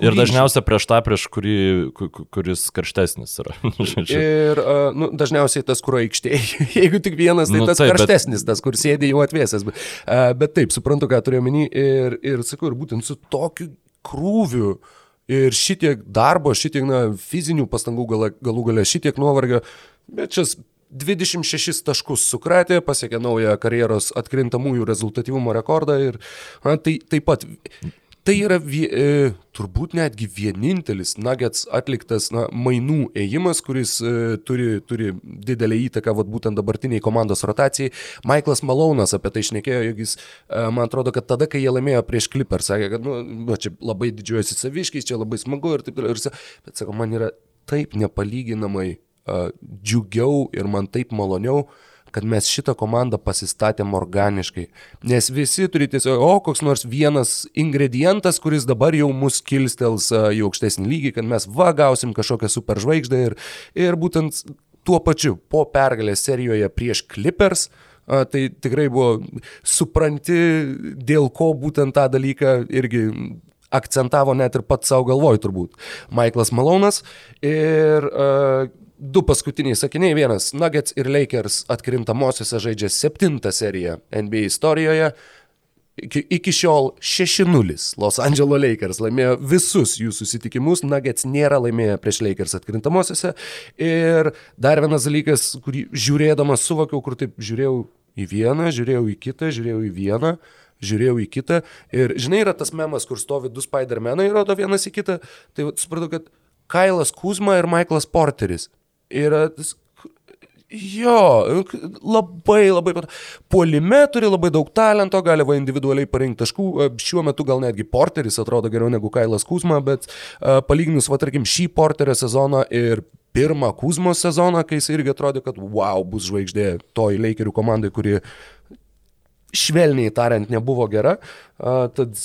Ir dažniausiai prieš tą, prieš kurį, kuris karštesnis yra. ir uh, nu, dažniausiai tas, kur aikštė, jeigu tik vienas, tai nu, tas taip, karštesnis, bet... tas, kur sėdi jau atvėsęs. Bet, bet taip, suprantu, ką turiu menį ir, ir sakau, ir būtent su to tokiu krūviu ir šitiek darbo, šitiek na, fizinių pastangų galą, galų galę, šitiek nuovargio, bet čia 26 taškus sukratė, pasiekė naują karjeros atkrintamųjų rezultatyvumo rekordą ir na, tai taip pat Tai yra vie, e, turbūt netgi vienintelis Nuggets atliktas na, mainų ėjimas, kuris e, turi, turi didelį įtaką vat, būtent dabartiniai komandos rotacijai. Michaelas Malonas apie tai išnekėjo, jog jis, e, man atrodo, kad tada, kai jie laimėjo prieš Clipper, sakė, kad nu, nu, čia labai didžiuojasi saviškiais, čia labai smagu ir taip toliau. Bet sako, man yra taip nepalyginamai uh, džiugiau ir man taip maloniau, uh, kad mes šitą komandą pasistatėm organiškai. Nes visi turi tiesiog, o koks nors vienas ingredientas, kuris dabar jau mus kilstels į aukštesnį lygį, kad mes va gausim kažkokią superžvaigždę ir, ir būtent tuo pačiu po pergalės serijoje prieš Clippers tai tikrai buvo, supranti, dėl ko būtent tą dalyką irgi akcentavo net ir pats savo galvoj turbūt. Michaelas Malonas ir uh, du paskutiniai sakiniai. Vienas, Nuggets ir Lakers atkrintamosiose žaidžia septintą seriją NBA istorijoje. Iki, iki šiol 6-0 Los Angeles Lakers laimėjo visus jų susitikimus, Nuggets nėra laimėję prieš Lakers atkrintamosiose. Ir dar vienas dalykas, kurį žiūrėdamas suvokiau, kur taip žiūrėjau į vieną, žiūrėjau į kitą, žiūrėjau į vieną, žiūrėjau į kitą. Ir žinai, yra tas memas, kur stovi du Spider-Manai ir rodo vienas į kitą. Tai supratau, kad Kailas Kuzma ir Michaelas Porteris. Yra Jo, labai, labai. Puolime turi labai daug talento, gali va individualiai parinkti taškų. E, šiuo metu gal netgi Porteris atrodo geriau negu Kailas Kuzma, bet uh, palyginus, va tarkim, šį Porterio sezoną ir pirmą Kuzmos sezoną, kai jis irgi atrodė, kad wow, bus žvaigždė toj Lakerių komandai, kuri švelniai tariant nebuvo gera, tad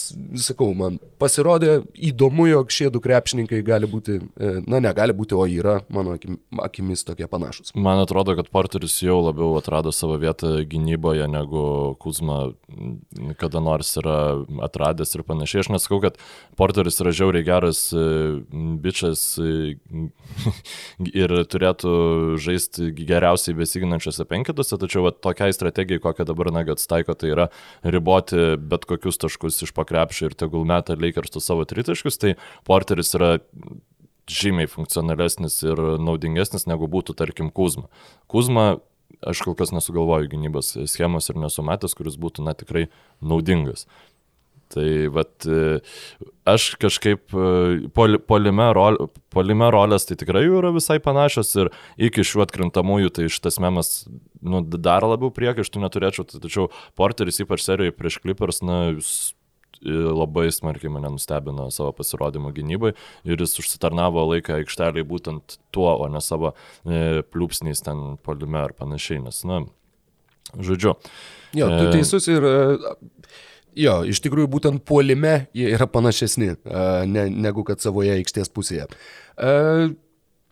sakau, man pasirodė įdomu, jog šie du krepšininkai gali būti, e, na negali būti, o yra mano akim, akimis tokie panašus. Man atrodo, kad Porteris jau labiau atrado savo vietą gynyboje negu Kuzma kada nors yra atradęs ir panašiai. Aš nesakau, kad Porteris yra žiauriai geras e, bičias e, ir turėtų žaisti geriausiai besiginančiose penketose, tačiau va, tokiai strategijai, kokią dabar Nagats taiko, tai yra riboti bet kokius taškus iš pakrepšio ir tegul meta Lakerstų savo tritaškus, tai Porteris yra žymiai funkcionalesnis ir naudingesnis negu būtų, tarkim, Kuzma. Kuzma, aš kol kas nesugalvoju gynybos schemos ir nesu matęs, kuris būtų, na, tikrai naudingas. Tai vat, aš kažkaip poli, polime, rol, polime rolės tai tikrai jų yra visai panašios ir iki šių atkrintamųjų tai šitas memas nu, dar labiau priekaištų neturėčiau, tačiau Porteris ypač serijoje prieš Clippers, na, jis labai smarkiai mane nustebino savo pasirodymo gynybai ir jis užsitarnavo laiką aikšteliai būtent tuo, o ne savo e, pliūpsniais ten polime ar panašiai, nes, na, žodžiu. Jo, tu teisus ir Jo, iš tikrųjų būtent puolime jie yra panašesni ne, negu kad savoje aikštės pusėje.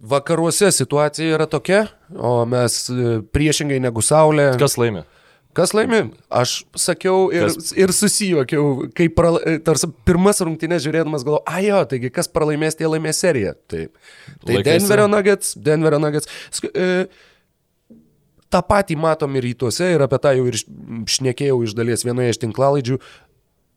Vakaruose situacija yra tokia, o mes e, priešingai negu Saulė. Kas laimė? Kas laimi? Aš sakiau ir, kas... ir susijokiau, kai prala... E, tarsi pirmas rungtynės žiūrėdamas galvoju, a jo, taigi kas pralaimės, tie laimės seriją. Tai Laikėsi. Denverio Nuggets, Denverio Nuggets. E, tą patį matom ir rytuose ir apie tą jau ir šnekėjau iš dalies vienoje iš tinklalaidžių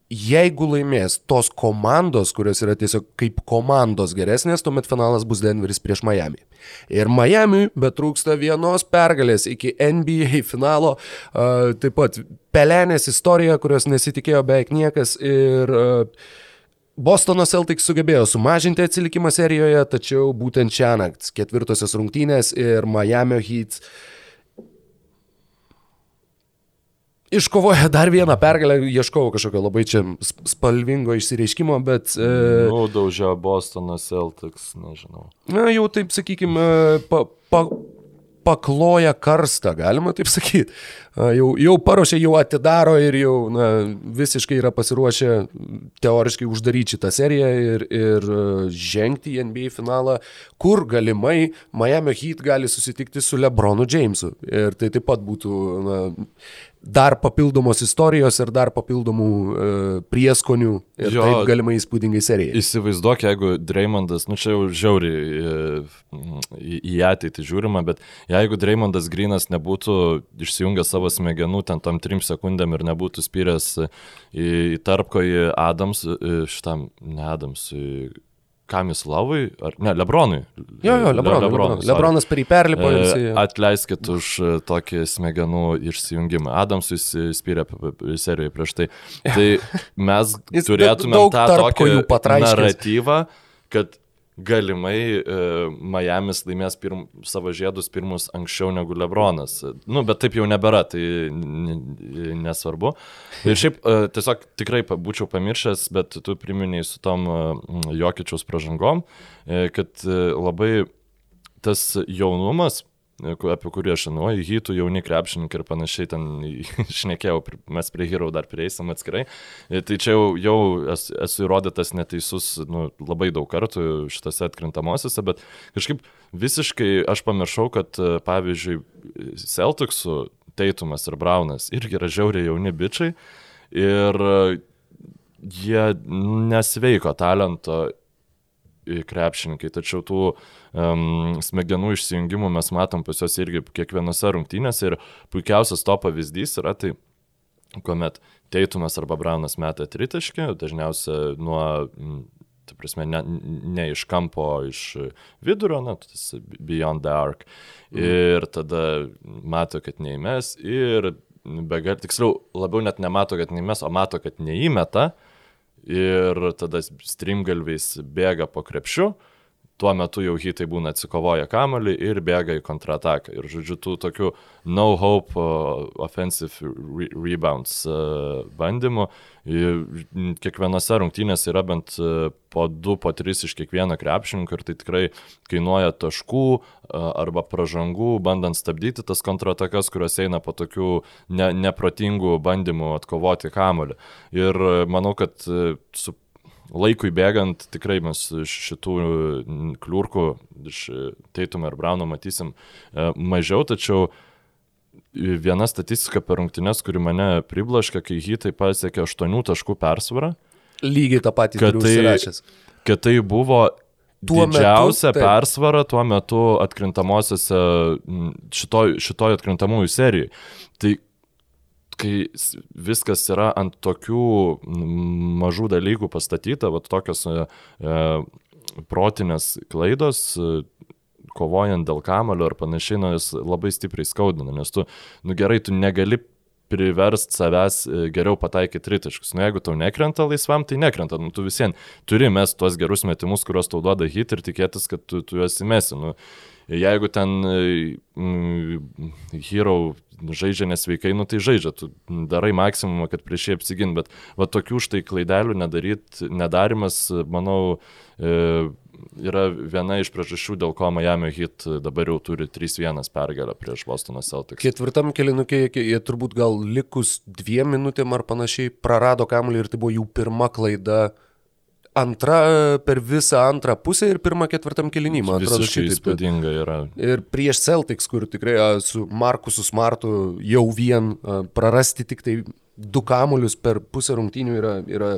jeigu laimės tos komandos, kurios yra tiesiog kaip komandos geresnės, tuomet finalas bus Denveris prieš Miami. Ir Miami betrūksta vienos pergalės iki NBA finalo, uh, taip pat pelenės istorija, kurios nesitikėjo beveik niekas ir uh, Bostono Celtics sugebėjo sumažinti atsilikimą serijoje, tačiau būtent šią naktį ketvirtosios rungtynės ir Miami Heat uh, Iškovoja dar vieną pergalę, ieškojau kažkokio labai čia spalvingo išsireiškimo, bet... E, Nudaužė Bostonas Celtics, nežinau. Na, jau taip, sakykime, pa, pa, pakloja karstą, galima taip sakyti. Jau, jau paruošė, jau atidaro ir jau na, visiškai yra pasiruošę teoriškai uždaryti šitą seriją ir, ir e, žengti į NBA finalą, kur galimai Miami Heat gali susitikti su Lebronu Jamesu. Ir tai taip pat būtų na, dar papildomos istorijos ir dar papildomų e, prieskonių ir jo, taip galimai įspūdingai serijai. Įsivaizduok, jeigu Dreymondas, nu čia jau žiauriai e, į, į ateitį žiūrima, bet jeigu Dreymondas Grinas nebūtų išsijungęs savo smegenų ten tom trim sekundėm ir nebūtų spyręs į, į tarpkojį Adams, e, šitam, ne Adams, kam jis Lavui, ar ne, Lebronui. Jo, jo, Lebronui. Le, Lebronas, Lebronas per jį perlipo. E, jisai... Atleiskit už e, tokį smegenų išsijungimą. Adamsui spyrė serijoje prieš tai. Tai mes turėtume tą tokį naratyvą, kad galimai e, Miamis laimės pirm, savo žiedus pirmus anksčiau negu Lebronas. Nu, bet taip jau nebėra, tai nesvarbu. Ir šiaip e, tiesiog tikrai būčiau pamiršęs, bet tu priminiai su tom e, Jokičiaus pražangom, e, kad e, labai tas jaunumas apie kurį aš žinau, hitų jauni krepšininkai ir panašiai ten šnekėjau, mes prie Hero dar prieisim atskirai. E, tai čia jau, jau esu, įrodytas neteisus nu, labai daug kartų šitose atkrintamosiose, bet kažkaip visiškai aš pamiršau, kad pavyzdžiui Celticsų Teitumas ir Braunas irgi yra žiauriai jauni bičiai ir jie nesveiko talento krepšininkai, tačiau tų um, smegenų išsijungimų mes matom pas juos irgi kiekvienose rungtynėse ir puikiausias to pavyzdys yra tai, kuomet Teitumas arba Braunas meta tritaškį, dažniausiai nuo, tai prasme, ne, ne iš kampo, iš vidurio, na, tas beyond the arc. Mm. Ir tada mato, kad neįmes ir, begal, tiksliau, labiau net nemato, kad neįmes, o mato, kad neįmeta. Ir tada strimgalviais bėga po krepšiu, tuo metu jau hitai būna atsikovoja kamalį ir bėga į kontrataką. Ir žodžiu, tų tokių no hope uh, offensive re rebounds uh, bandymų. Kiekvienose rungtynėse yra bent uh, po 2, po 3 iš kiekvieno krepšininko ir tai tikrai kainuoja taškų uh, arba pražangų, bandant stabdyti tas kontratakas, kurios eina po tokių ne, neprotingų bandymų atkovoti kamalį. Ir uh, manau, kad su laikui bėgant tikrai mes šitų kliurkų iš Teitumo ir Brauno matysim e, mažiau, tačiau viena statistika per rungtynes, kuri mane priblaškė, kai hitai pasiekė 8 taškų persvarą. Lygiai tą patį, kad tai, kad tai buvo tuo didžiausia metu, persvara tuo metu atkrintamosiose šitoj, šitoj atkrintamųjų serijai. Tai kai viskas yra ant tokių mažų dalykų pastatyta, va tokios e, e, protinės klaidos, e, kovojant dėl kamulio ar panašiai, nu, jis labai stipriai skaudina, nes tu, nu gerai, tu negali priverst savęs e, geriau pataikyti tritaškus. Nu, jeigu tau nekrenta laisvam, tai nekrenta. Nu, tu visiems turi mes tuos gerus metimus, kuriuos tau duoda hit ir tikėtis, kad tu, tu juos įmesi. Nu, jeigu ten mm, hero žaidžia nesveikai, nu tai žaidžia, tu darai maksimumą, kad prieš jį apsigint, bet va tokių štai klaidelių nedaryt, nedarimas, manau, e, yra viena iš priežasčių, dėl ko Miami Heat dabar jau turi 3-1 pergalę prieš Bostono Celtics. Ketvirtam kelinukė, jie turbūt gal likus dviem minutėm ar panašiai prarado kamuolį ir tai buvo jų pirma klaida antra per visą antrą pusę ir pirmą ketvirtam kelinį, man atrodo, šitai įspūdinga yra. Ir prieš Celtics, kur tikrai su Markusu Smartu jau vien prarasti tik tai du kamuolius per pusę rungtynių yra, yra,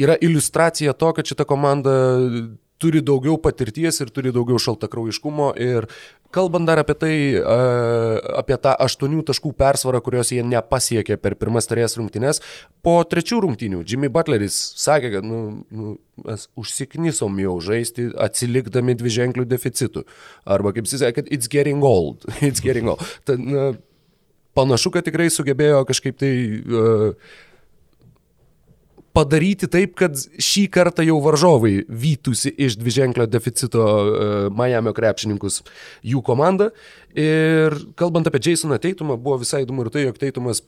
yra iliustracija to, kad šita komanda turi daugiau patirties ir turi daugiau šaltakraujiškumo. Ir kalbant dar apie tai, apie tą aštuonių taškų persvarą, kurios jie nepasiekė per pirmas tarės rungtynes, po trečių rungtynių Jimmy Butleris sakė, kad nu, nu, mes užsiknisom jau žaisti atsilikdami dviženklių deficitų. Arba kaip jis sakė, it's getting old. It's getting old. Tad, na, panašu, kad tikrai sugebėjo kažkaip tai uh, padaryti taip, kad šį kartą jau varžovai vytųsi iš dviženklio deficito uh, Miami krepšininkus jų komandą. Ir kalbant apie Jasoną Teitumą, buvo visai įdomu ir tai, jog Teitumas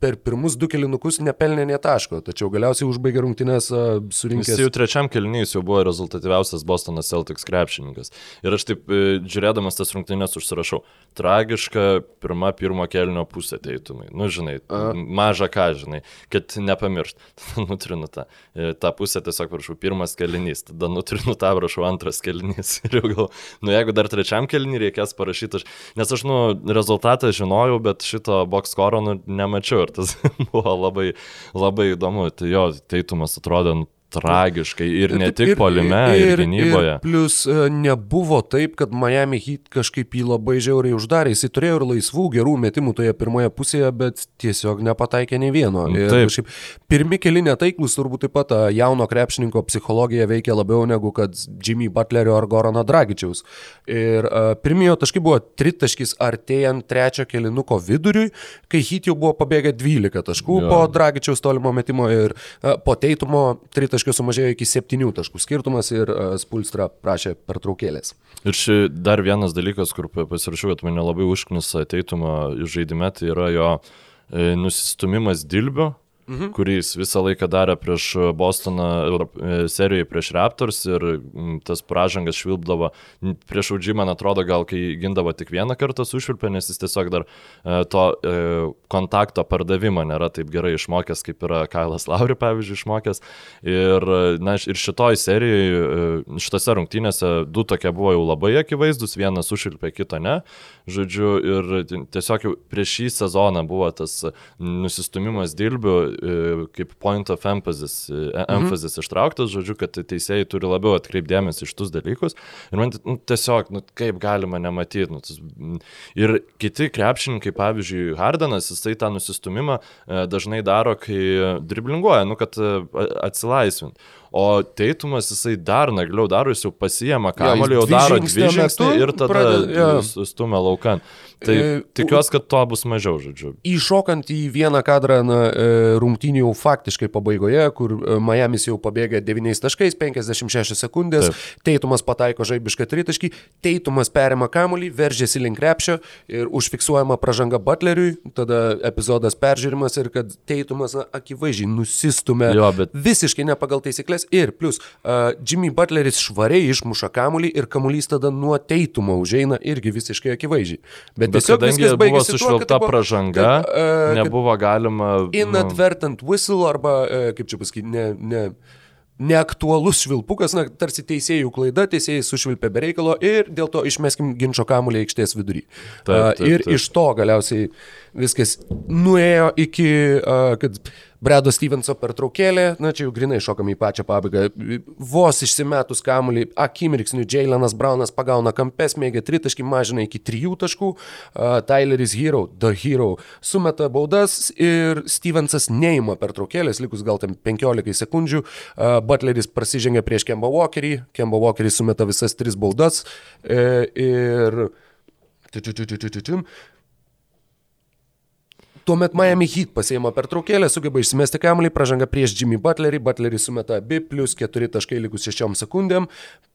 per pirmus du kilinukus nepelnė nie taško, tačiau galiausiai užbaigė rungtynės surinkęs. Jis jau trečiam kilinys jau buvo rezultatyviausias Bostono Celtics krepšininkas. Ir aš taip e, žiūrėdamas tas rungtynės užsirašau. Tragiška pirma pirmo kelnio pusė teitumai. Nu, žinai, A. maža ką, žinai, kad nepamiršt. Tada nutrinu tą. E, tą pusę tiesiog prašau, pirmas kelinys, tada nutrinu tą, prašau, antras kelinys. Ir jau gal, nu jeigu dar trečiam kelinį reikės parašyti, aš, nes aš, nu, rezultatą žinojau, bet šito box skoro, nu, nemačiau tas buvo labai, labai įdomu. Tai jo, teitumas atrodė nu, tragiškai ir ne tik polime, ir, ir gynyboje. Ir plus e, nebuvo taip, kad Miami Heat kažkaip jį labai žiauriai uždarė. Jis turėjo ir laisvų gerų metimų toje pirmoje pusėje, bet tiesiog nepataikė nei vieno. Ir taip. Kažkaip, pirmi keli netaiklus turbūt taip pat jauno krepšininko psichologija veikia labiau negu kad Jimmy Butlerio ar Gorano Dragičiaus. Ir uh, pirmiejo taškai buvo tritaškis artėjant trečio kelinuko viduriui, kai Heat jau buvo pabėgę 12 taškų jo. po Dragičiaus tolimo metimo ir uh, po teitumo tritaškis tritaškių sumažėjo iki septynių taškų skirtumas ir uh, Spulstra prašė pertraukėlės. Ir ši dar vienas dalykas, kur pasirašiau, kad mane labai užknisa ateitumą žaidime, tai yra jo e, nusistumimas Dilbio mhm. kurį jis visą laiką darė prieš Bostoną e, serijoje prieš Raptors ir tas pražangas švilpdavo. Prieš Audžį, man atrodo, gal kai gindavo tik vieną kartą sušvilpė, nes jis tiesiog dar e, to e, kontakto pardavimo nėra taip gerai išmokęs, kaip yra Kailas Lauri, pavyzdžiui, išmokęs. Ir, na, ir šitoj serijoje, šitose rungtynėse du tokie buvo jau labai akivaizdus, vienas sušvilpė, kito ne. Žodžiu, ir tiesiog jau prieš šį sezoną buvo tas nusistumimas dilbių kaip point of emphasis, mhm. emphasis mhm. ištrauktas, žodžiu, kad teisėjai turi labiau atkreipdėmės iš tus dalykus. Ir man nu, tiesiog, nu, kaip galima nematyti. Nu, tas, ir kiti krepšininkai, pavyzdžiui, Hardanas, jisai tą nusistumimą e, dažnai daro, kai driblinguoja, nu, kad e, atsilaisvint. O Teitumas jisai dar nagliau daro, jis jau pasijama kamuolį, jau daro dvi žingsnį ir tada pradeda, ja. stumia laukan. Tai e, tikiuosi, kad to bus mažiau, žodžiu. Įšokant į vieną kadrą na, e, rungtynių faktiškai pabaigoje, kur e, Miami's jau pabėga 9 taškais, 56 sekundės, Taip. Teitumas pataiko žaibišką tritaškį, Teitumas perima kamuolį, veržiasi link krepšio ir užfiksuojama pražanga Butleriui, tada epizodas peržiūrimas ir kad Teitumas na, akivaizdžiai nusistumė jo, bet... visiškai ne pagal taisyklės rungtynės ir plus uh, Jimmy Butleris švariai išmuša kamuolį ir kamuolys tada nuo teitumo užeina irgi visiškai akivaizdžiai. Bet, Bet tiesiog viskas buvo sušvilpta pražanga, kad, uh, nebuvo galima... Inadvertent whistle arba, uh, kaip čia pasakyti, ne... ne neaktualus švilpukas, na, tarsi teisėjų klaida, teisėjai sušvilpė be reikalo ir dėl to išmeskim ginčio kamuolį aikštės vidury. Taip, taip, taip. Ir iš to galiausiai viskas nuėjo iki, kad Bredo Stevenso pertraukėlė, na čia jau grinai šokam į pačią pabaigą. Vos išsimetus kamuolį, akimirksniu Jailenas Braunas pagauna kampes, mėgia tritaškį, mažina iki trijų taškų. Uh, Tyleris Hero, The Hero, sumeta baudas ir Stevensas neima pertraukėlės, likus gal tam 15 sekundžių. Uh, Butleris prasižengia prieš Kemba Walkerį, Kemba Walkeris sumeta visas tris baudas uh, ir... Tuomet Miami Heat pasiema pertraukėlę, sugeba išsimesti kamuolį, pražanga prieš Jimmy Butlerį, Butlerį sumeta abi, plus 4 taškai likus 6 sekundėm.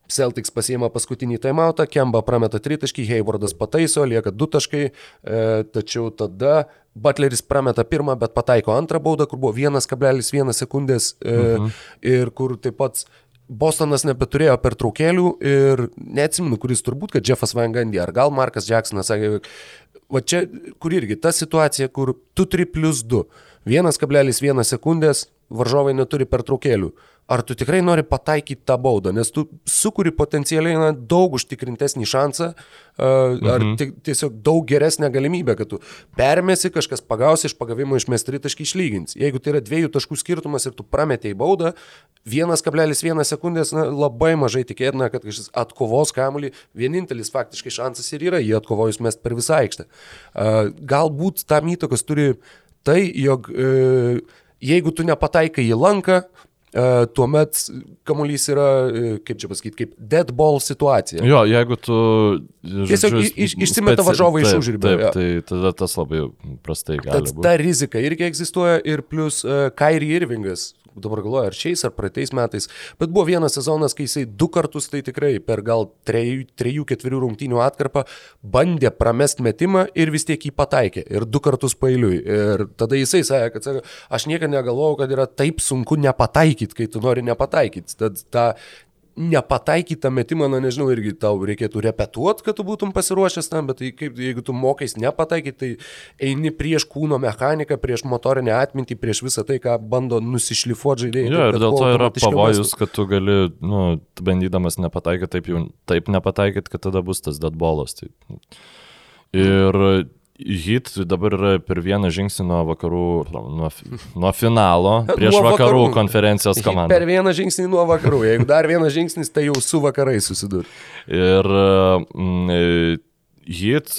Celtics pasiema paskutinį timeoutą, Kemba prameta 3 taškai, Haywardas pataiso, lieka 2 taškai, e, tačiau tada Butleris prameta pirmą, bet pataiko antrą baudą, kur buvo 1,1 sekundės e, mhm. ir kur taip pat Bostonas nebeturėjo pertraukėlių ir neatsimenu, kuris turbūt, kad Jeffas Van Gundy ar gal Markas Jacksonas sakė, va čia, kur irgi ta situacija, kur tu turi plus 2, 1,1 sekundės, varžovai neturi pertraukėlių ar tu tikrai nori pataikyti tą baudą, nes tu sukuri potencialiai na, daug užtikrintesnį šansą, uh, ar mhm. tiesiog daug geresnę galimybę, kad tu permesi, kažkas pagaus iš pagavimo išmesti tritaškį išlygins. Jeigu tai yra dviejų taškų skirtumas ir tu prametėjai baudą, 1,1 sekundės na, labai mažai tikėtina, kad kažkas atkovos kamuolį, vienintelis faktiškai šansas ir yra jį atkovojus mest per visą aikštę. Uh, galbūt tam įtakos turi tai, jog uh, jeigu tu nepataikai į lanką, tuomet kamuolys yra, uh, kaip čia pasakyti, kaip dead ball situacija. Jo, jeigu tu... Tiesiog iš, išsimeta speci... varžovą iš užribio. Taip, tai tada tas labai prastai gali būti. Ta rizika irgi egzistuoja ir plus uh, Kairi Irvingas, dabar galvoju, ar šiais, ar praeitais metais, bet buvo vienas sezonas, kai jisai du kartus, tai tikrai per gal trejų, trejų ketverių rungtynių atkarpą bandė pramest metimą ir vis tiek jį pataikė. Ir du kartus pailiui. Ir tada jisai sakė, kad sako, aš niekada negalvojau, kad yra taip sunku nepataikyti, kai tu nori nepataikyti. Tad ta nepataikytą metimą, na nežinau, irgi tau reikėtų repetuoti, kad tu būtum pasiruošęs tam, bet tai kaip, jeigu tu mokais nepataikyti, tai eini prieš kūno mechaniką, prieš motorinę atmintį, prieš visą tai, ką bando nusišlifuoti žaidėjai. Ja, ir dėl to yra pavojus, kad tu gali, nu, bandydamas nepataikyti, taip jau taip nepataikyti, kad tada bus tas deadballas. Tai... Ir Hit dabar yra per vieną žingsnį nuo vakarų, nuo, nuo finalo prieš nuo vakarų, vakarų konferencijos komandą. Per vieną žingsnį nuo vakarų, jeigu dar vienas žingsnis, tai jau su vakarai susidur. Ir mm, Hit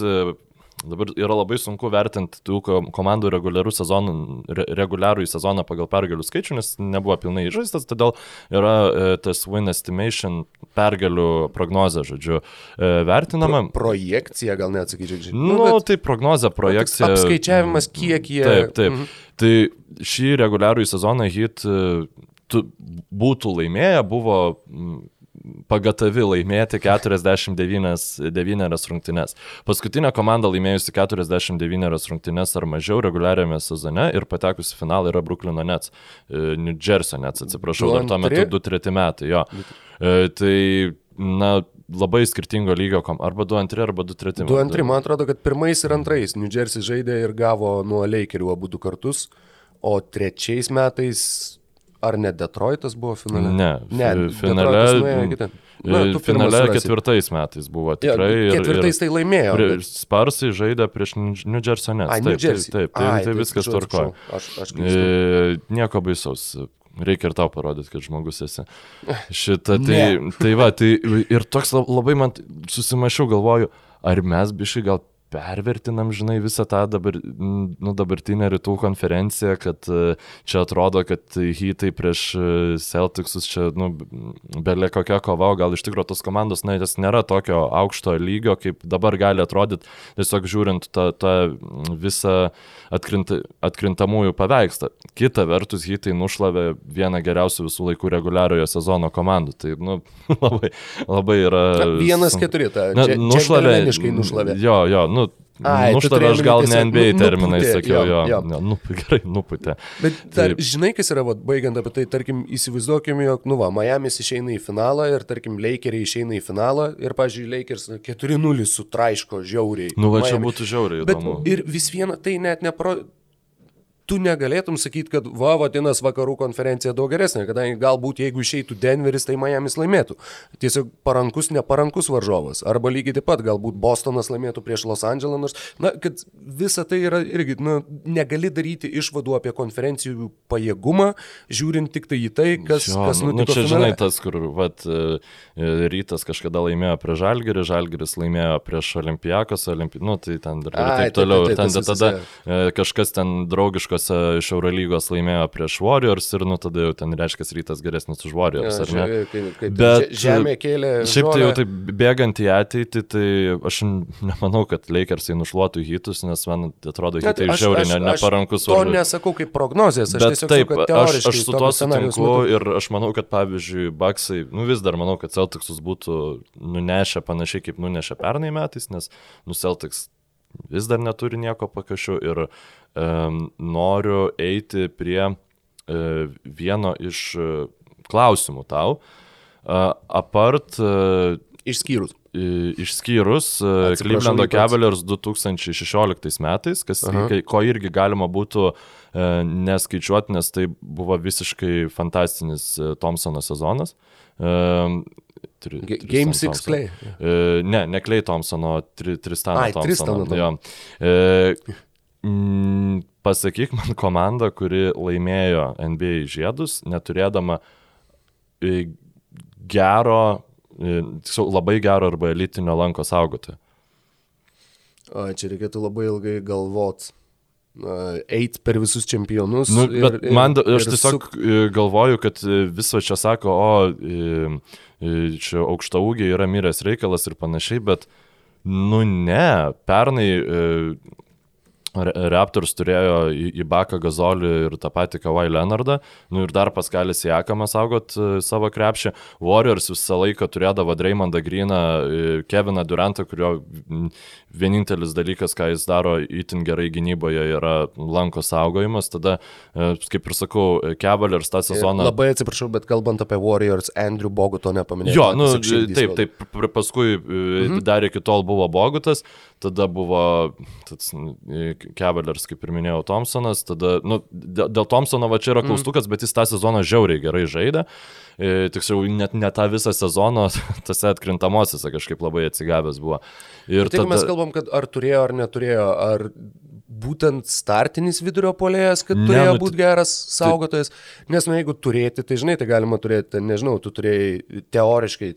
Dabar yra labai sunku vertinti tų komandų reguliarų sezonų, re, reguliarų į sezoną pagal pergalių skaičių, nes nebuvo pilnai žaistas, todėl yra e, tas win estimation pergalių prognozė, žodžiu, e, vertinama. Pro, projekcija gal net sakyčiau. Nu, nu bet, tai prognozė, projekcija. Apskaičiavimas, kiek jie. Taip, taip. Mhm. Tai šį reguliarų į sezoną hit e, būtų laimėję, buvo pagatavi laimėti 49 rungtynes. Paskutinė komanda laimėjusi 49 rungtynes ar mažiau reguliariame sezone ir patekusi finalą yra Brooklyno Nets, e, New Jersey Nets, atsiprašau, dar tuo metu 2-3 metai, jo. E, tai, na, labai skirtingo lygio, arba 2-2, arba 2-3. 2-2, man atrodo, kad pirmais ir antrais New Jersey žaidė ir gavo nuo Lakerių abu du kartus, o trečiais metais Ar ne Detroitas buvo finale? Ne, ne finale. Na, finale ketvirtais metais buvo tikrai. Ja, ketvirtais tai laimėjo. Prie, bet... Sparsai žaidė prieš New Jersey Nets. Ai, taip, Jersey. taip, taip, tai, Ai, tai, tai viskas tvarko. Aš, aš e, nieko baisaus. Reikia ir tau parodyti, kad žmogus esi. Šitą, tai, tai va, tai ir toks labai man susimašiau, galvoju, ar mes biškai gal pervertinam, žinai, visą tą dabar, nu, dabartinę rytų konferenciją, kad e, čia atrodo, kad hitai prieš e, Celticsus čia, nu, belė kokia kova, o gal iš tikrųjų tos komandos, na, jas nėra tokio aukšto lygio, kaip dabar gali atrodyti, tiesiog žiūrint tą, tą visą atkrint, atkrintamųjų paveikslą. Kita vertus, hitai nušlavė vieną geriausių visų laikų reguliariojo sezono komandų. Tai, nu, labai, labai yra... Na, vienas keturi, ta. Nušlavė. nušlavė. Jo, jo, nu, Ai, nuštavė aš gal ne NBA nu, terminai nuputė, sakiau, jo, jo. jo nu, gerai, nuputė. Bet dar, Taip. žinai, kas yra, vat, baigiant apie tai, tarkim, įsivaizduokim, jog, nu va, Miami's išeina į finalą ir, tarkim, Lakeriai išeina į finalą ir, pažiūrėjau, Lakers 4-0 sutraiško žiauriai. Nu, va, Miami. čia būtų žiauriai. Bet įdomu. ir vis viena, tai net nepro tu negalėtum sakyti, kad va, vadinas vakarų konferencija daug geresnė, kadangi galbūt jeigu išeitų Denveris, tai Miami's laimėtų. Tiesiog parankus, neparankus varžovas. Arba lygiai taip pat, galbūt Bostonas laimėtų prieš Los Andželą, nors, na, kad visa tai yra irgi, na, negali daryti išvadų apie konferencijų pajėgumą, žiūrint tik tai į tai, kas, jo, kas nu, nutiko. Na, čia finale. žinai tas, kur, vat, e, rytas kažkada laimėjo prieš Žalgirį, Žalgiris laimėjo prieš Olimpijakos, Olimpi... nu, tai ten ir, ir taip toliau. Ten, tada e, kažkas ten draugiško Eurolygose iš Eurolygos laimėjo prieš Warriors ir nu tada jau ten reiškia rytas geresnis už Warriors, ja, ar ne? Kaip, kaip Bet žemė kėlė. Šiaip tai jau taip bėgant į ateitį, tai aš nemanau, kad Lakersai nušluotų hitus, nes man atrodo, hitai žiauriai ne, neparankus. To nesakau kaip prognozijas, aš tiesiog taip, sakau, aš, aš su to sutinku ir aš manau, kad pavyzdžiui, Baksai, nu vis dar manau, kad Celticsus būtų nunešę panašiai kaip nunešė pernai metais, nes nu Celtics vis dar neturi nieko pakašių ir noriu eiti prie uh, vieno iš uh, klausimų tau. Uh, apart. Išskyrus. Išskyrus Clevelando Cavaliers 2016 metais, kas, Aha. ko irgi galima būtų neskaičiuoti, nes tai buvo visiškai fantastinis Thompsono sezonas. Tri, Game 6 Clay. E, ne, ne Clay Thompsono, tri, Tristano Ai, Thompsono. Tristano. E, mm, pasakyk man komandą, kuri laimėjo NBA žiedus, neturėdama e, gero, e, labai gero arba elitinio lanko saugotojo. O, čia reikėtų labai ilgai galvoti eit per visus čempionus. Nu, ir, ir, man, aš tiesiog su... E, galvoju, kad viso čia sako, o čia aukšta ūgiai yra miręs reikalas ir panašiai, bet, nu ne, pernai Raptors turėjo į, Baką Gazolį ir tą patį Kawhi Leonardą, nu ir dar Paskalis Jakamas saugot uh, savo krepšį. Warriors visą laiką turėdavo Dreymondą Greeną, uh, Keviną Durantą, kurio vienintelis dalykas, ką jis daro itin gerai gynyboje, yra lanko saugojimas. Tada, uh, kaip ir sakau, Cavaliers tą sezoną. Labai atsiprašau, bet kalbant apie Warriors, Andrew Boguto nepaminėjau. Jo, nu, taip, taip, paskui mhm. dar iki tol buvo Bogutas, tada buvo Cavaliers, kaip ir minėjau, Thompsonas, tada, nu, dėl, dėl Thompsono va čia yra mhm. klaustukas, mm. bet jis tą sezoną žiauriai gerai žaidė. E, tiksliau, net ne tą visą sezoną, tose atkrintamosiose kažkaip labai atsigavęs buvo. Ir tai tada... mes kalbam, kad ar turėjo ar neturėjo, ar būtent startinis vidurio polėjas, kad turėjo ne, nu, būti geras saugotojas. Nes, nu, jeigu turėti, tai žinai, tai galima turėti, nežinau, tu turėjai teoriškai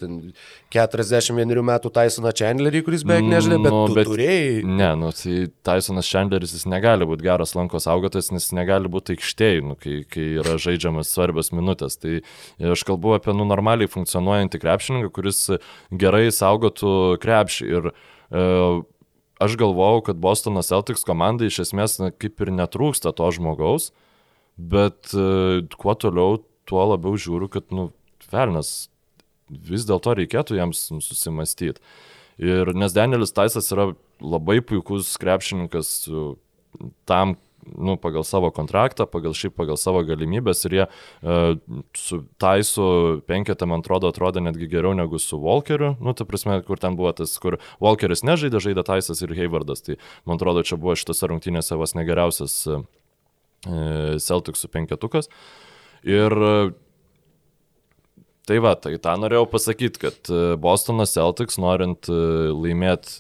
41 metų Tysoną Chandlerį, kuris beveik nežinai, bet nu, tu bet, turėjai. Ne, nu, tai Tysonas Chandleris jis negali būti geras lanko saugotojas, nes negali būti aikštėje, nu, kai, kai yra žaidžiamas svarbios minutės. Tai aš kalbu apie, nu, normaliai funkcionuojantį krepšininką, kuris gerai saugotų krepšį. Ir, uh, aš galvojau, kad Bostono Celtics komandai iš esmės na, kaip ir netrūksta to žmogaus, bet uh, kuo toliau, tuo labiau žiūriu, kad, nu, velnas, vis dėlto reikėtų jiems susimastyti. Ir nes Danielis Taisas yra labai puikus krepšininkas tam, nu, pagal savo kontraktą, pagal šiaip pagal savo galimybės ir jie uh, su Taisu penketą, man atrodo, atrodė netgi geriau negu su Walkeriu, nu, ta prasme, kur ten buvo tas, kur Walkeris nežaidė, žaidė Taisas ir Haywardas, tai man atrodo, čia buvo šitose rungtynėse vos negeriausias uh, Celticsų penketukas. Ir uh, Tai va, tai tą norėjau pasakyti, kad e, Bostonas Celtics norint e, laimėti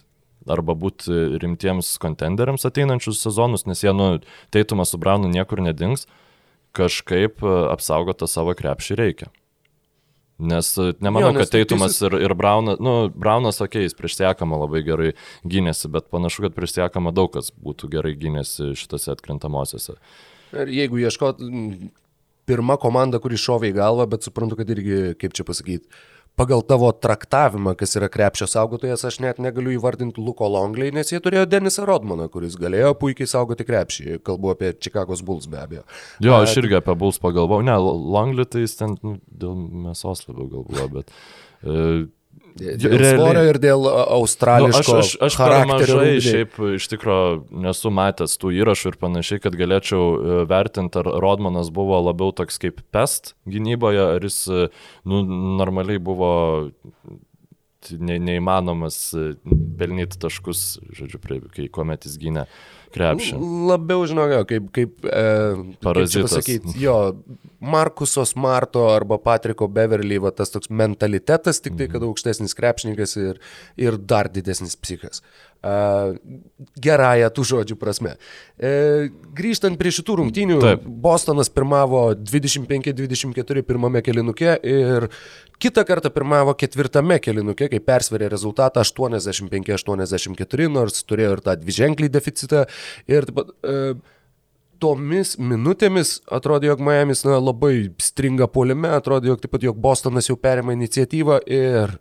arba būti rimtiems kontenderiams ateinančius sezonus, nes jie, nu, Teitumas su Braunu niekur nedings, kažkaip e, apsaugoti savo krepšį reikia. Nes nemanau, jo, nes kad Teitumas ir, ir Braunas, nu, Braunas, okei, okay, jis prieš Siekamą labai gerai gynėsi, bet panašu, kad prieš Siekamą daug kas būtų gerai gynėsi šitose atkrintamosiose. Ir jeigu ieškot pirma komanda, kuri šovė į galvą, bet suprantu, kad irgi, kaip čia pasakyti, pagal tavo traktavimą, kas yra krepšio saugotojas, aš net negaliu įvardinti Luko Longley, nes jie turėjo Denisą Rodmaną, kuris galėjo puikiai saugoti krepšį. Kalbu apie Čikagos Bulls be abejo. Jo, aš irgi apie Bulls pagalvojau. Ne, Longley tai jis ten nu, dėl mėsos labiau galvojo, bet... Uh, Dėl Realiai. svorio ir dėl australiško nu, aš, aš, aš charakterio. Aš šiaip iš tikrųjų nesu matęs tų įrašų ir panašiai, kad galėčiau e, vertinti, ar Rodmanas buvo labiau toks kaip pest gynyboje, ar jis e, nu, normaliai buvo ne, neįmanomas e, pelnyti taškus, žodžiu, prie, kai kuomet jis gynė krepšį. Labiau žinau, kaip, kaip, e, Parazitas. kaip pasakyti, jo, Markuso Smarto arba Patriko Beverly, va, tas toks mentalitetas, tik tai, kad mhm. aukštesnis krepšininkas ir, ir dar didesnis psichas. Gerąją tų žodžių prasme. E, grįžtant prie šitų rungtynių, Taip. Bostonas pirmavo 25-24 pirmame kelinuke ir kitą kartą pirmavo ketvirtame kelinuke, kai persverė rezultatą 85-84, nors turėjo ir tą dviženklį deficitą. Ir taip pat e, tomis minutėmis atrodė, jog Miami's na, labai stringa polime, atrodė, jog taip pat, jog Bostonas jau perėmė iniciatyvą ir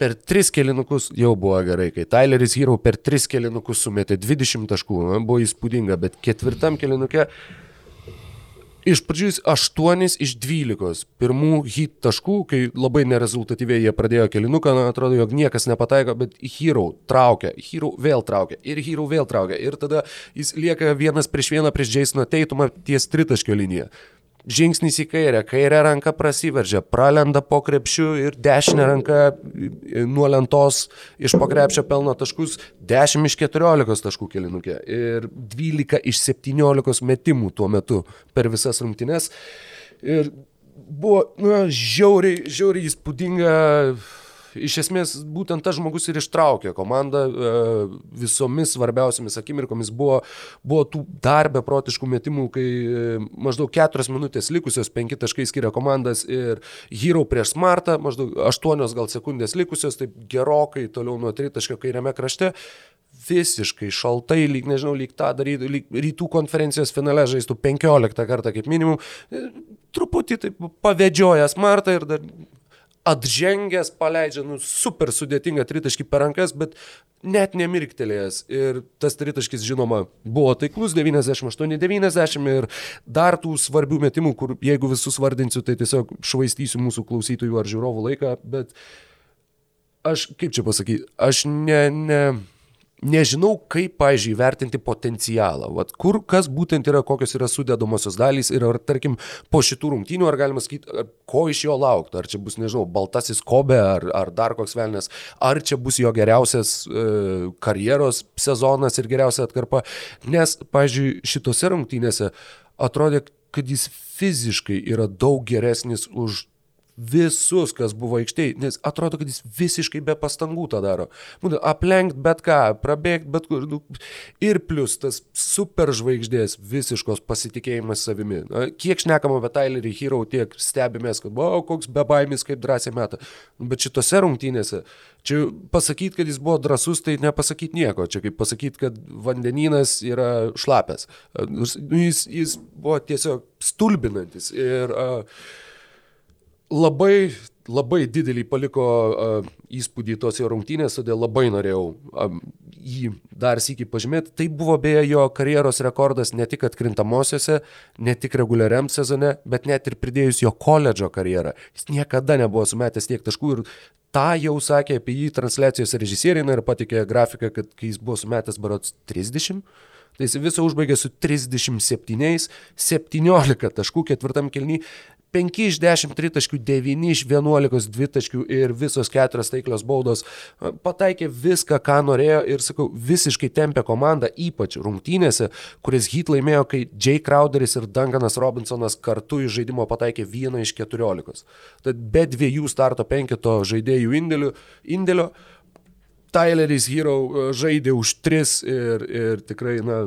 per tris kelinukus jau buvo gerai, kai Tyleris Hero per tris kelinukus sumetė 20 taškų, man buvo įspūdinga, bet ketvirtam kelinuke Iš pradžių jis 8 iš 12 pirmų hit taškų, kai labai nerezultatyviai jie pradėjo kelinuką, man atrodo, jog niekas nepataiko, bet Hero traukia, Hero vėl traukia ir Hero vėl traukia. Ir tada jis lieka vienas prieš vieną prieš Jasoną Teitumą ties tritaškio liniją žingsnis į kairę, kairė ranka prasiveržia, pralenda po krepšiu ir dešinė ranka nuo lentos iš po krepšio pelno taškus 10 iš 14 taškų kelinukė ir 12 iš 17 metimų tuo metu per visas rungtynes. Ir buvo, na, žiauriai, žiauriai įspūdinga iš esmės būtent tas žmogus ir ištraukė komandą e, visomis svarbiausiamis akimirkomis. Buvo, buvo tų dar beprotiškų metimų, kai e, maždaug keturios minutės likusios, penki taškai skiria komandas ir Hero prieš Smartą, maždaug aštuonios gal sekundės likusios, taip gerokai toliau nuo tritaškio kairiame krašte visiškai šaltai, lyg nežinau, lyg tą darytų, lyg rytų konferencijos finale žaistų 15 kartą kaip minimum, e, truputį taip pavedžiojęs Martą ir dar atžengęs paleidžia nu, super sudėtingą tritaškį per rankas, bet net nemirktelėjęs. Ir tas tritaškis, žinoma, buvo taiklus 98-90 ir dar tų svarbių metimų, kur jeigu visus vardinsiu, tai tiesiog švaistysiu mūsų klausytojų ar žiūrovų laiką, bet aš, kaip čia pasakyti, aš ne... ne nežinau, kaip, pažiūrėjau, vertinti potencialą. Vat kur, kas būtent yra, kokios yra sudėdamosios dalys ir ar, tarkim, po šitų rungtynių, ar galima sakyti, ko iš jo laukti. Ar čia bus, nežinau, baltasis kobe, ar, ar dar koks velnės, ar čia bus jo geriausias e, karjeros sezonas ir geriausia atkarpa. Nes, pažiūrėjau, šitose rungtynėse atrodė, kad jis fiziškai yra daug geresnis už visus, kas buvo aikštėje, nes atrodo, kad jis visiškai be pastangų tą daro. Būtent aplenkt bet ką, prabėgt bet kur. Nu, ir plus tas superžvaigždės visiškos pasitikėjimas savimi. Kiek šnekam apie Tylerį Hero, tiek stebimės, kad, wow, koks bebaimis, kaip drąsiai meta. Bet šitose rungtynėse, čia pasakyti, kad jis buvo drasus, tai nepasakyti nieko. Čia kaip pasakyti, kad vandenynas yra šlapęs. Nu, jis, jis buvo tiesiog stulbinantis. Ir uh, labai, labai didelį paliko uh, įspūdį tos jo rungtynės, todėl labai norėjau um, jį dar sėki pažymėti, tai buvo beje jo karjeros rekordas ne tik atkrintamosiose, ne tik reguliariam sezone, bet net ir pridėjus jo koledžo karjerą. Jis niekada nebuvo sumetęs tiek taškų ir tą jau sakė apie jį transliacijos režisieriai ir patikė grafiką, kad kai jis buvo sumetęs barots 30, tai jis visą užbaigė su 37, 17 taškų ketvirtam kelny. 5 iš 10 tritaškių, 9 iš 11 dvitaškių ir visos keturios taiklios baudos. Pataikė viską, ką norėjo ir, sakau, visiškai tempė komandą, ypač rungtynėse, kuris hit laimėjo, kai Jay Crowderis ir Duncanas Robinsonas kartu iš žaidimo pataikė 1 iš 14. Tad be dviejų starto penkito žaidėjų indėlių, indėlio Tyleris Hero žaidė už 3 ir, ir tikrai, na,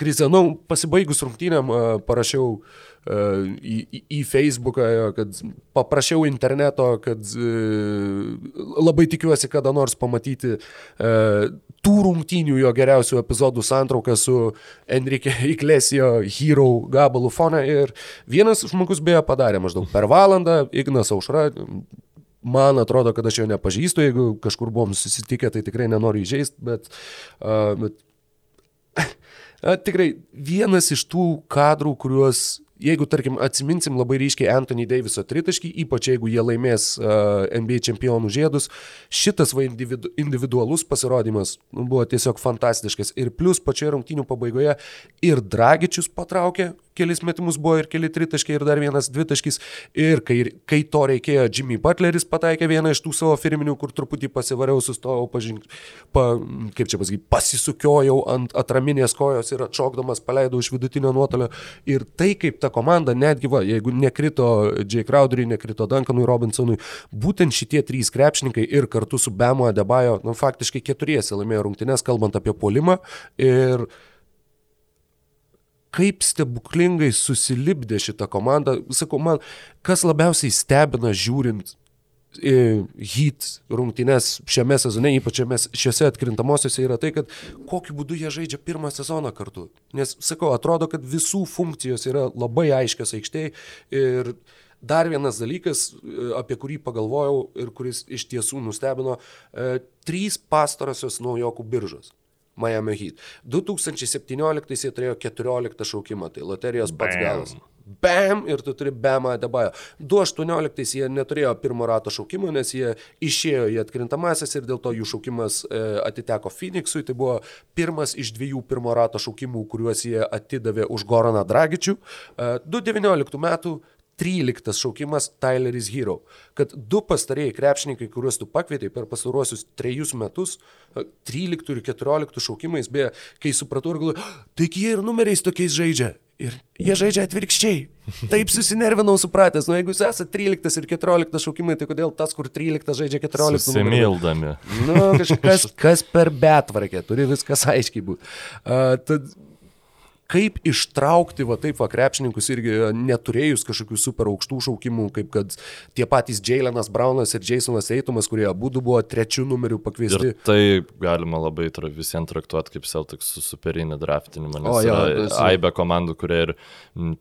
krizenau, pasibaigus rungtynėm parašiau į, į, į Facebooką, kad paprašiau interneto, kad labai tikiuosi kada nors pamatyti tų rungtynių jo geriausių epizodų santrauką su Enrique Iglesio Hero gabalų fone. Ir vienas žmogus beje padarė maždaug per valandą, Ignas Aušra, man atrodo, kad aš jo nepažįstu, jeigu kažkur buvom susitikę, tai tikrai nenoriu įžeisti, bet, uh, bet tikrai vienas iš tų kadrų, kuriuos jeigu, tarkim, atsiminsim labai ryškiai Anthony Daviso tritaškį, ypač jeigu jie laimės uh, NBA čempionų žiedus, šitas va individu, individualus pasirodymas nu, buvo tiesiog fantastiškas. Ir plus pačioje rungtynių pabaigoje ir Dragičius patraukė kelis metimus buvo ir keli tritaškiai ir dar vienas dvitaškis. Ir kai, kai to reikėjo, Jimmy Butleris pataikė vieną iš tų savo firminių, kur truputį pasivariau, sustojau, pažink, pa, kaip čia pasakyti, pasisukiojau ant atraminės kojos ir atšokdamas paleidau iš vidutinio nuotolio. Ir tai kaip ta komanda, netgi va, jeigu nekrito Jay Crowderiui, nekrito Duncanui Robinsonui, būtent šitie trys krepšininkai ir kartu su Bemo Adebayo, nu faktiškai keturiesi laimėjo rungtynės, kalbant apie polimą. Ir kaip stebuklingai susilipdė šitą komandą. Sakau, man kas labiausiai stebina žiūrint hit rungtynes šiame sezone, ypač šiuose atkrintamosiose, yra tai, kad kokiu būdu jie žaidžia pirmą sezoną kartu. Nes, sakau, atrodo, kad visų funkcijos yra labai aiškios aikštėje ir dar vienas dalykas, apie kurį pagalvojau ir kuris iš tiesų nustebino, e, trys pastarosios naujokų biržos. Miami Heat. 2017 jie turėjo 14 šaukimą, tai loterijos pats Bam. galas. Bam ir tu turi Bamą Debajo. 2018 jie neturėjo pirmo rato šaukimo, nes jie išėjo į atkrintamasis ir dėl to jų šaukimas e, atiteko Phoenixui. Tai buvo pirmas iš dviejų pirmo rato šaukimų, kuriuos jie atidavė už Goraną Dragičių. E, 2019 metų 13 šaukimas Tyleris Hero. Kad du pastarėjai krepšininkai, kuriuos tu pakvietei per pastaruosius trejus metus, 13 ir 14 šaukimais, beje, kai supratau ir galvoju, ah, taigi jie ir numeriais tokiais žaidžia. Ir jie žaidžia atvirkščiai. Taip susinervinau supratęs, nu jeigu jūs esate 13 ir 14 šaukimai, tai kodėl tas, kur 13 žaidžia 14? Susimildami. Nu, kažkas kas per betvarkę, turi viskas aiškiai būti. Uh, tad kaip ištraukti, va taip, va krepšininkus irgi neturėjus kažkokių super aukštų šaukimų, kaip kad tie patys Jailenas Braunas ir Jasonas Eitumas, kurie abu buvo trečių numerių pakviesti. Ir tai galima labai tra, visiems traktuoti kaip Celtics su superinė draftinimą, nes o, jo, yra aibė komandų, kurie ir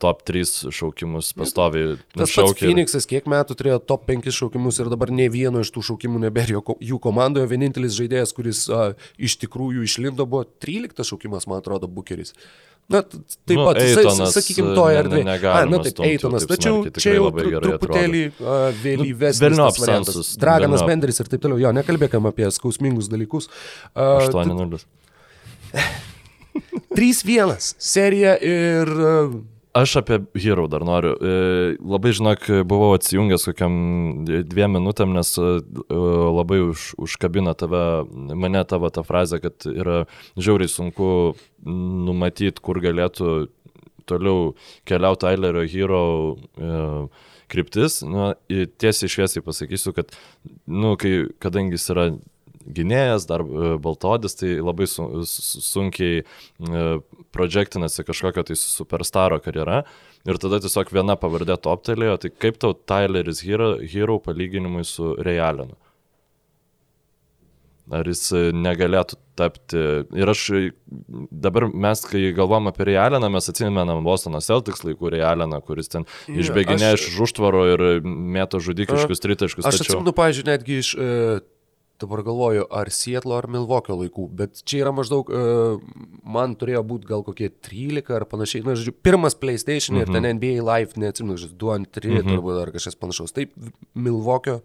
top 3 šaukimus pastoviai. Tas šaukė. Phoenixas kiek metų turėjo top 5 šaukimus ir dabar ne vieno iš tų šaukimų nebėra jų komandoje. Vienintelis žaidėjas, kuris a, iš tikrųjų išlindo, buvo 13 šaukimas, man atrodo, Bukeris. Na, taip nu, pat, Eitonas, sakykime, toje erdvėje. Ne, na, taip, Eitonas, tačiau čia jau tru, truputėlį uh, vėlyvesnis nu, variantas. Draganas Benderis ir taip toliau. Jo, nekalbėkam apie skausmingus dalykus. Uh, 8-0. 3-1 serija ir uh, Aš apie Hero dar noriu. E, labai, žinok, buvau atsijungęs kokiam dviem minutėm, nes e, labai už, užkabina tave, mane tavo ta frazė, kad yra žiauriai sunku numatyti, kur galėtų toliau keliauti Tylerio Hero e, kryptis. Nu, tiesiai šviesiai pasakysiu, kad, nu, kai, kadangi jis yra gynėjas, dar e, baltodis, tai labai su, sunkiai e, projektinasi kažkokio tai superstaro karjera. Ir tada tiesiog viena pavardė toptelėjo, tai kaip tau Tyleris Hero, Hero palyginimui su Realinu? Ar jis negalėtų tapti. Ir aš dabar mes, kai galvom apie Realiną, mes atsimenam Bostono Celtics laikų Realiną, kuris ten išbėginė iš užtvaro ir mėto žudikiškus tritaškus. Aš tačiau... atsimenu, pažiūrėjau, netgi iš uh, dabar galvoju, ar Sietlo ar Milvokio laikų, bet čia yra maždaug, uh, man turėjo būti gal kokie 13 ar panašiai, na, žodžiu, pirmas PlayStation mhm. ir ten NBA Live, neatsimenu, 2 ant 3 mhm. turbūt ar kažkas panašaus. Taip, Milvokio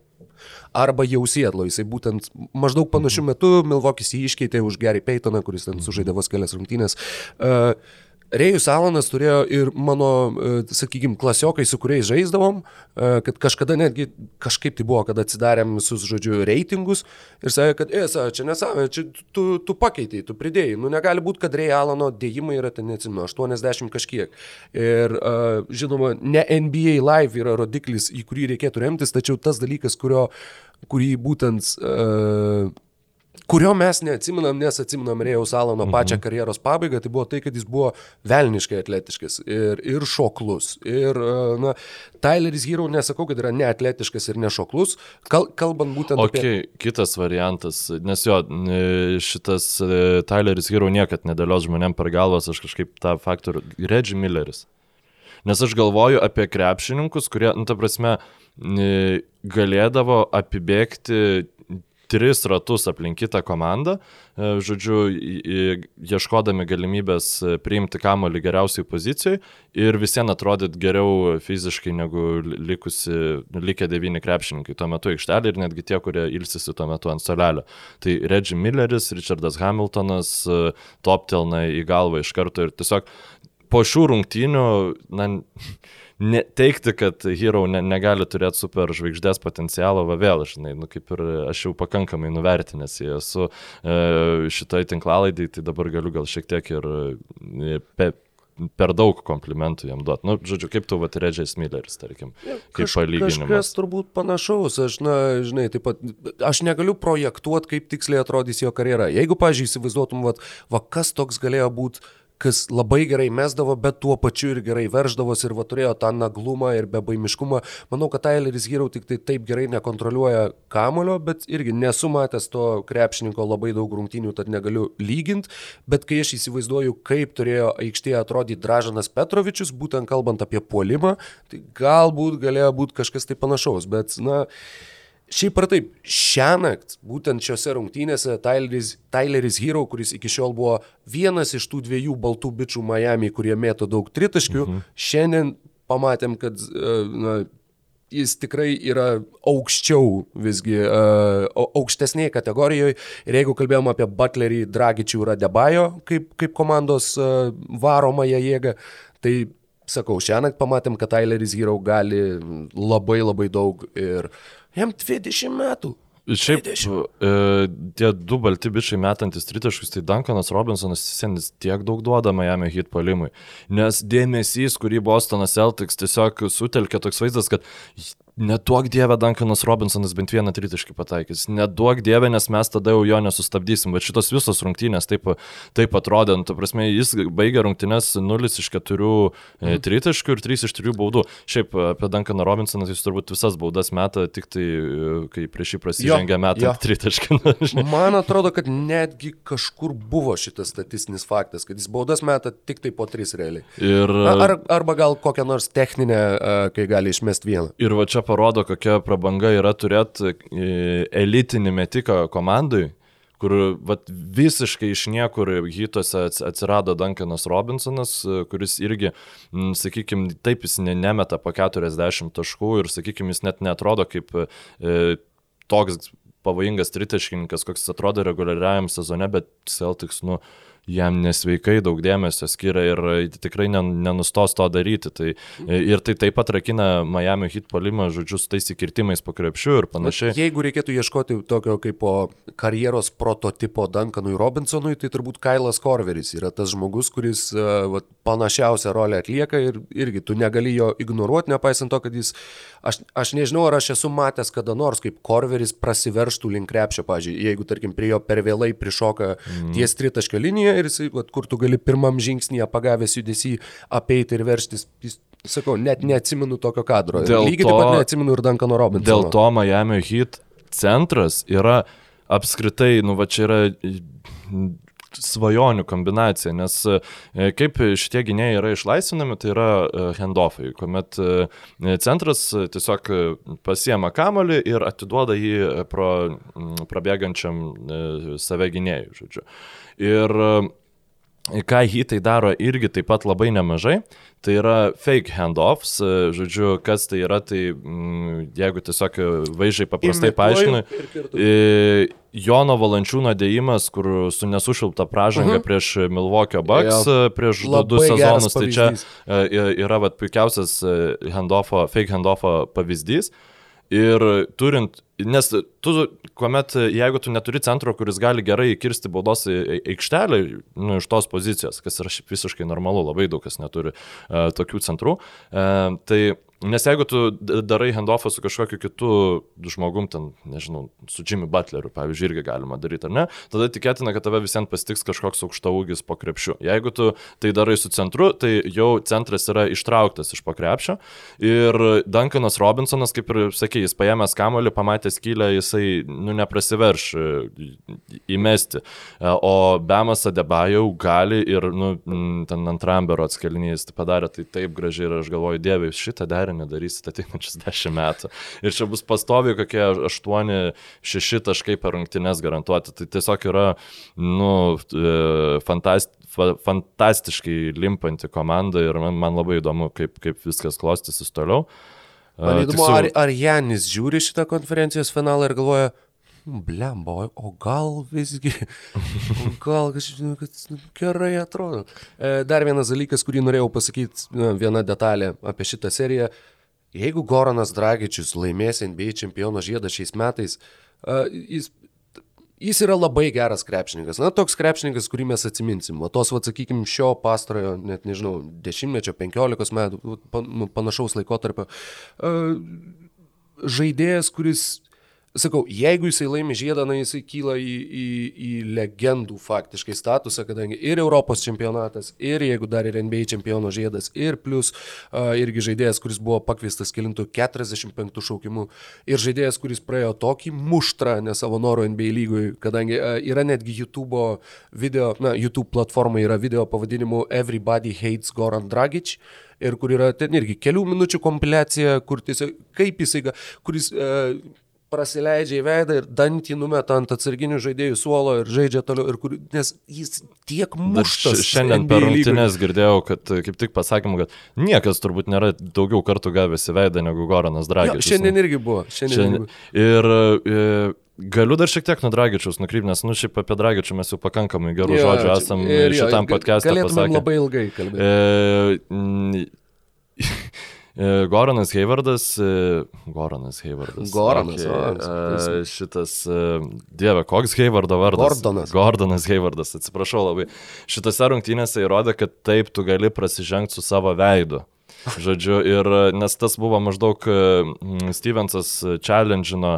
arba jau Sietlo, jisai būtent maždaug panašiu mhm. metu Milvokis jį iškeitė už Gary Paytoną, kuris ten sužaidė vos kelias rungtynės. Uh, Rėjus Alanas turėjo ir mano, e, sakykime, klasiokai, su kuriais žaisdavom, e, kad kažkada netgi kažkaip tai buvo, kad atsidarėm visus, žodžiu, reitingus ir sakė, kad, esa, čia nesavė, čia tu, tu pakeitėjai, tu pridėjai. Nu, negali būti, kad Rėjus Alano dėjimai yra, ten neatsimenu, 80 kažkiek. Ir, e, žinoma, ne NBA Live yra rodiklis, į kurį reikėtų remtis, tačiau tas dalykas, kurio, kurį būtent uh, kurio mes neatsiminam, nes atsiminam Rėjaus Alano mhm. pačią karjeros pabaigą, tai buvo tai, kad jis buvo velniškai atletiškas ir, ir šoklus. Ir, e, na, Tyleris Hero nesakau, kad yra neatletiškas ir nešoklus, kal, kalbant būtent okay, apie... Kitas variantas, nes jo, šitas e, Tyleris Hero niekad nedėlios žmonėm per galvas, aš kažkaip tą faktorių, Reggie Milleris. Nes aš galvoju apie krepšininkus, kurie, nu, ta prasme, galėdavo apibėgti tris ratus aplink kitą komandą, e, žodžiu, ieškodami galimybės e, priimti kamolį geriausiai pozicijai ir visiems atrodyt geriau fiziškai negu likusi, likę devyni krepšininkai tuo metu aikštelė ir netgi tie, kurie ilsisi tuo metu ant solelio. Tai Reggie Milleris, Richardas Hamiltonas e, toptelna į galvą iš karto ir tiesiog po šių rungtynių, na, ne, teikti, kad Hero ne, negali turėti super žvaigždės potencialo, va vėl, žinai, nu, kaip ir aš jau pakankamai nuvertinęs jį esu e, šitoj tinklalaidai, tai dabar galiu gal šiek tiek ir e, pe, per daug komplimentų jam duoti. Nu, žodžiu, kaip tu, va, Redžiais Milleris, tarkim, kaip Kaž, palyginimas. Kažkas turbūt panašaus, aš, na, žinai, taip pat, aš negaliu projektuoti, kaip tiksliai atrodys jo karjera. Jeigu, pažiūrėjau, įsivaizduotum, va, va, kas toks galėjo būti kas labai gerai mesdavo, bet tuo pačiu ir gerai verždavosi ir va turėjo tą naglumą ir bebaimiškumą. Manau, kad Tyleris Hero tik tai taip gerai nekontroliuoja kamulio, bet irgi nesu matęs to krepšininko labai daug rungtynių, tad negaliu lyginti, bet kai aš įsivaizduoju, kaip turėjo aikštėje atrodyti Dražanas Petrovičius, būtent kalbant apie puolimą, tai galbūt galėjo būti kažkas tai panašaus, bet na... Šiaip ar taip, šią naktį, būtent šiuose rungtynėse, Tyleris, Tyleris Hero, kuris iki šiol buvo vienas iš tų dviejų baltų bičių Miami, kurie mėto daug tritaškių, mhm. šiandien pamatėm, kad e, na, jis tikrai yra aukščiau visgi, uh, aukštesnėje kategorijoje. Ir jeigu kalbėjom apie Butlerį, Dragičių ir Adebajo kaip, kaip komandos uh, varomąją jėgą, tai sakau, šią naktį pamatėm, kad Tyleris Hero gali labai labai daug ir uh, Jam 20 metų. Šiaip e, tie du balti bičiai metantis tritaškus, tai Duncanas Robinsonas senis tiek daug duoda Miami hit palimui. Nes dėmesys, kurį Bostonas Celtics tiesiog sutelkė toks vaizdas, kad Neduok dievę Duncanas Robinsonas bent vieną tritaškį pataikys. Neduok dievę, nes mes tada jau jo nesustabdysim. Bet šitos visos rungtynės taip, taip atrodė. Nu, ta prasme, jis baigė rungtynės 0 iš 4 mm. tritaškių ir 3 iš 3 baudų. Šiaip apie Duncaną Robinsoną jis turbūt visas baudas meta, tik tai kai prieš jį prasižengė metą tritaškį. Man atrodo, kad netgi kažkur buvo šitas statistinis faktas, kad jis baudas meta tik tai po 3 realiai. Ir... Ar, arba gal kokią nors techninę, kai gali išmesti vieną. Ir va čia parodo, kokia prabanga yra turėti e, elitinį metiką komandai, kur vat, visiškai iš niekur hitose atsirado Duncanas Robinsonas, e, kuris irgi, sakykime, taip jis ne, nemeta po 40 taškų ir, sakykime, jis net netrodo kaip e, toks pavojingas tritaškininkas, koks atrodo reguliariajam sezone, bet Celtics, nu, jam nesveikai daug dėmesio skiria ir tikrai nenustos to daryti. Tai, ir tai taip pat rakina Miami hit polimą, žodžiu, su tais įkirtimais po krepšiu ir panašiai. Jeigu reikėtų ieškoti tokio kaip po karjeros prototipo Duncanui Robinsonui, tai turbūt Kailas Korveris yra tas žmogus, kuris va, panašiausią rolę atlieka ir irgi tu negali jo ignoruoti, nepaisant to, kad jis, aš, aš nežinau, ar aš esu matęs kada nors, kaip Korveris prasiverštų link krepšio, pažiūrėjau, jeigu tarkim prie jo per vėlai prišoka mm. ties tritaškio liniją ir jisai, vat, kur tu gali pirmam žingsnėje pagavęs judesį apeiti ir verštis, jis sakau, net neatsimenu tokio kadro. Dėl Lygiai to, taip pat neatsimenu ir Dankano Robinsono. Dėl to Miami Heat centras yra apskritai, nu va čia yra svajonių kombinacija, nes e, kaip šitie gynėjai yra išlaisvinami, tai yra handoffai, kuomet centras tiesiog pasiema kamolį ir atiduoda jį pro, prabėgančiam save gynėjui, žodžiu. Ir ką hitai daro irgi taip pat labai nemažai, tai yra fake handoffs, žodžiu, kas tai yra, tai mm, jeigu tiesiog vaizdžiai paprastai paaiškinu, Jono Valančiūno dėjimas, kur su nesušilta pražanga uh mhm. -huh. prieš Milwaukee Bucks ja. prieš du sezonus, tai čia yra vat, puikiausias handoffo, fake handoffo pavyzdys. Ir turint Nes tu, kuomet, jeigu tu neturi centro, kuris gali gerai kirsti baudos aikštelę, nu, iš tos pozicijos, kas yra visiškai normalu, labai daug kas neturi uh, tokių centrų, uh, tai Nes jeigu tu darai handoffą su kažkokiu kitu žmogum, ten, nežinau, su Jimmy Butleriu, pavyzdžiui, irgi galima daryti, ar ne, tada tikėtina, kad tave visiems pasitiks kažkoks aukšta ūgis po krepšiu. Jeigu tu tai darai su centru, tai jau centras yra ištrauktas iš po krepšio ir Duncanas Robinsonas, kaip ir sakė, jis paėmęs kamolį, pamatęs kylę, jisai, nu, neprasiverš e, įmesti. E, o Bemas Adebajau gali ir, nu, ten antram bero atskelinys tai padarė tai taip gražiai ir aš galvoju, dievai, šitą darė derinį darysit ateinančius 10 metų. Ir čia bus pastovi kokie 8-6 taškai per rungtynes garantuoti. Tai tiesiog yra, nu, e, fantast, fantastiškai limpanti komanda ir man, man labai įdomu, kaip, kaip viskas klostysis toliau. Man įdomu, Tiksliau... ar, ar Janis žiūri šitą konferencijos finalą ir galvoja, blemba, o gal visgi, o gal kažkaip, kad nu, gerai atrodo. E, dar vienas dalykas, kurį norėjau pasakyti, viena detalė apie šitą seriją. Jeigu Goranas Dragičius laimės NBA čempiono žiedą šiais metais, e, jis jis yra labai geras krepšininkas. Na, toks krepšininkas, kurį mes atsiminsim. O tos, va, sakykime, šio pastarojo, net nežinau, dešimtmečio, penkiolikos metų, nu, panašaus laikotarpio. Žaidėjas, kuris sakau, jeigu jisai laimi žiedą, na jisai kyla į, į, į legendų faktiškai statusą, kadangi ir Europos čempionatas, ir jeigu dar ir NBA čempiono žiedas, ir plus uh, irgi žaidėjas, kuris buvo pakviestas kilintų 45 šaukimų, ir žaidėjas, kuris praėjo tokį muštrą ne savo noro NBA lygui, kadangi uh, yra netgi YouTube video, na, YouTube platforma yra video pavadinimu Everybody Hates Goran Dragic ir kur yra ten irgi kelių minučių kompiliacija, kur tiesiog kaip jisai, kuris uh, prasileidžia į veidą ir dantį numeta ant atsarginių žaidėjų suolo ir žaidžia toliau, ir kur, nes jis tiek muštas. Šiandien per rungtynės girdėjau, kad kaip tik pasakym, kad niekas turbūt nėra daugiau kartų gavęs į veidą negu Goranas Dragis. Šiandien irgi buvo. Šiandien šiandien, irgi buvo. Ir, ir e, Galiu dar šiek tiek nuo Dragičiaus nukrypti, nes, nu, šiaip apie Dragičių mes jau pakankamai gerų jo, žodžių esam šitam podcast'e pasakę. labai ilgai kalbėti. E, E, Goranas Heivardas. E, Goranas Heivardas. Goranas. Okay. Šitas, e, Dieve, koks Heivardo vardas? Gordonas. Gordonas Heivardas, atsiprašau labai. Šitose rungtynėse įrodė, kad taip tu gali prasižengti su savo veidu. Žodžiu, ir nes tas buvo maždaug Stevensas challenge'ino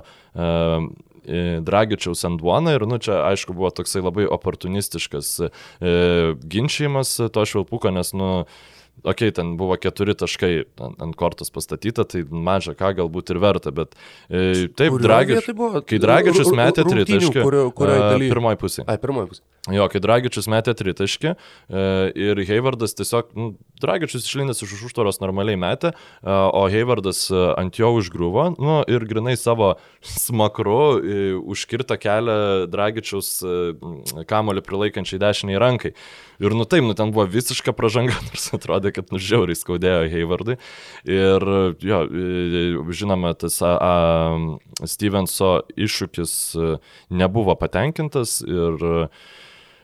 Dragičiaus Anduoną ir, nu, čia aišku buvo toksai labai oportunistiškas uh, ginčiamas to švilpuko, nes, nu, okei, okay, ten buvo keturi taškai ant, ant kortos pastatyta, tai maža ką galbūt ir verta, bet e, taip, Dragičius, kai Dragičius metė tritaškį, pirmoji pusė. Ai, pirmoji pusė. Jo, kai Dragičius metė tritaškį e, ir Heivardas tiesiog, nu, Dragičius išlindęs iš užtvaros normaliai metė, e, o Heivardas ant jo užgriuvo, nu, ir grinai savo smakru e, užkirta kelią Dragičius e, kamolį prilaikančiai dešiniai rankai. Ir nu taip, nu ten buvo visiška pražanga, nors atrodė, kad nužiauriai skaudėjo Haywardui. Ir jo, žinoma, tas a, a, Stevenso iššūkis e, nebuvo patenkintas ir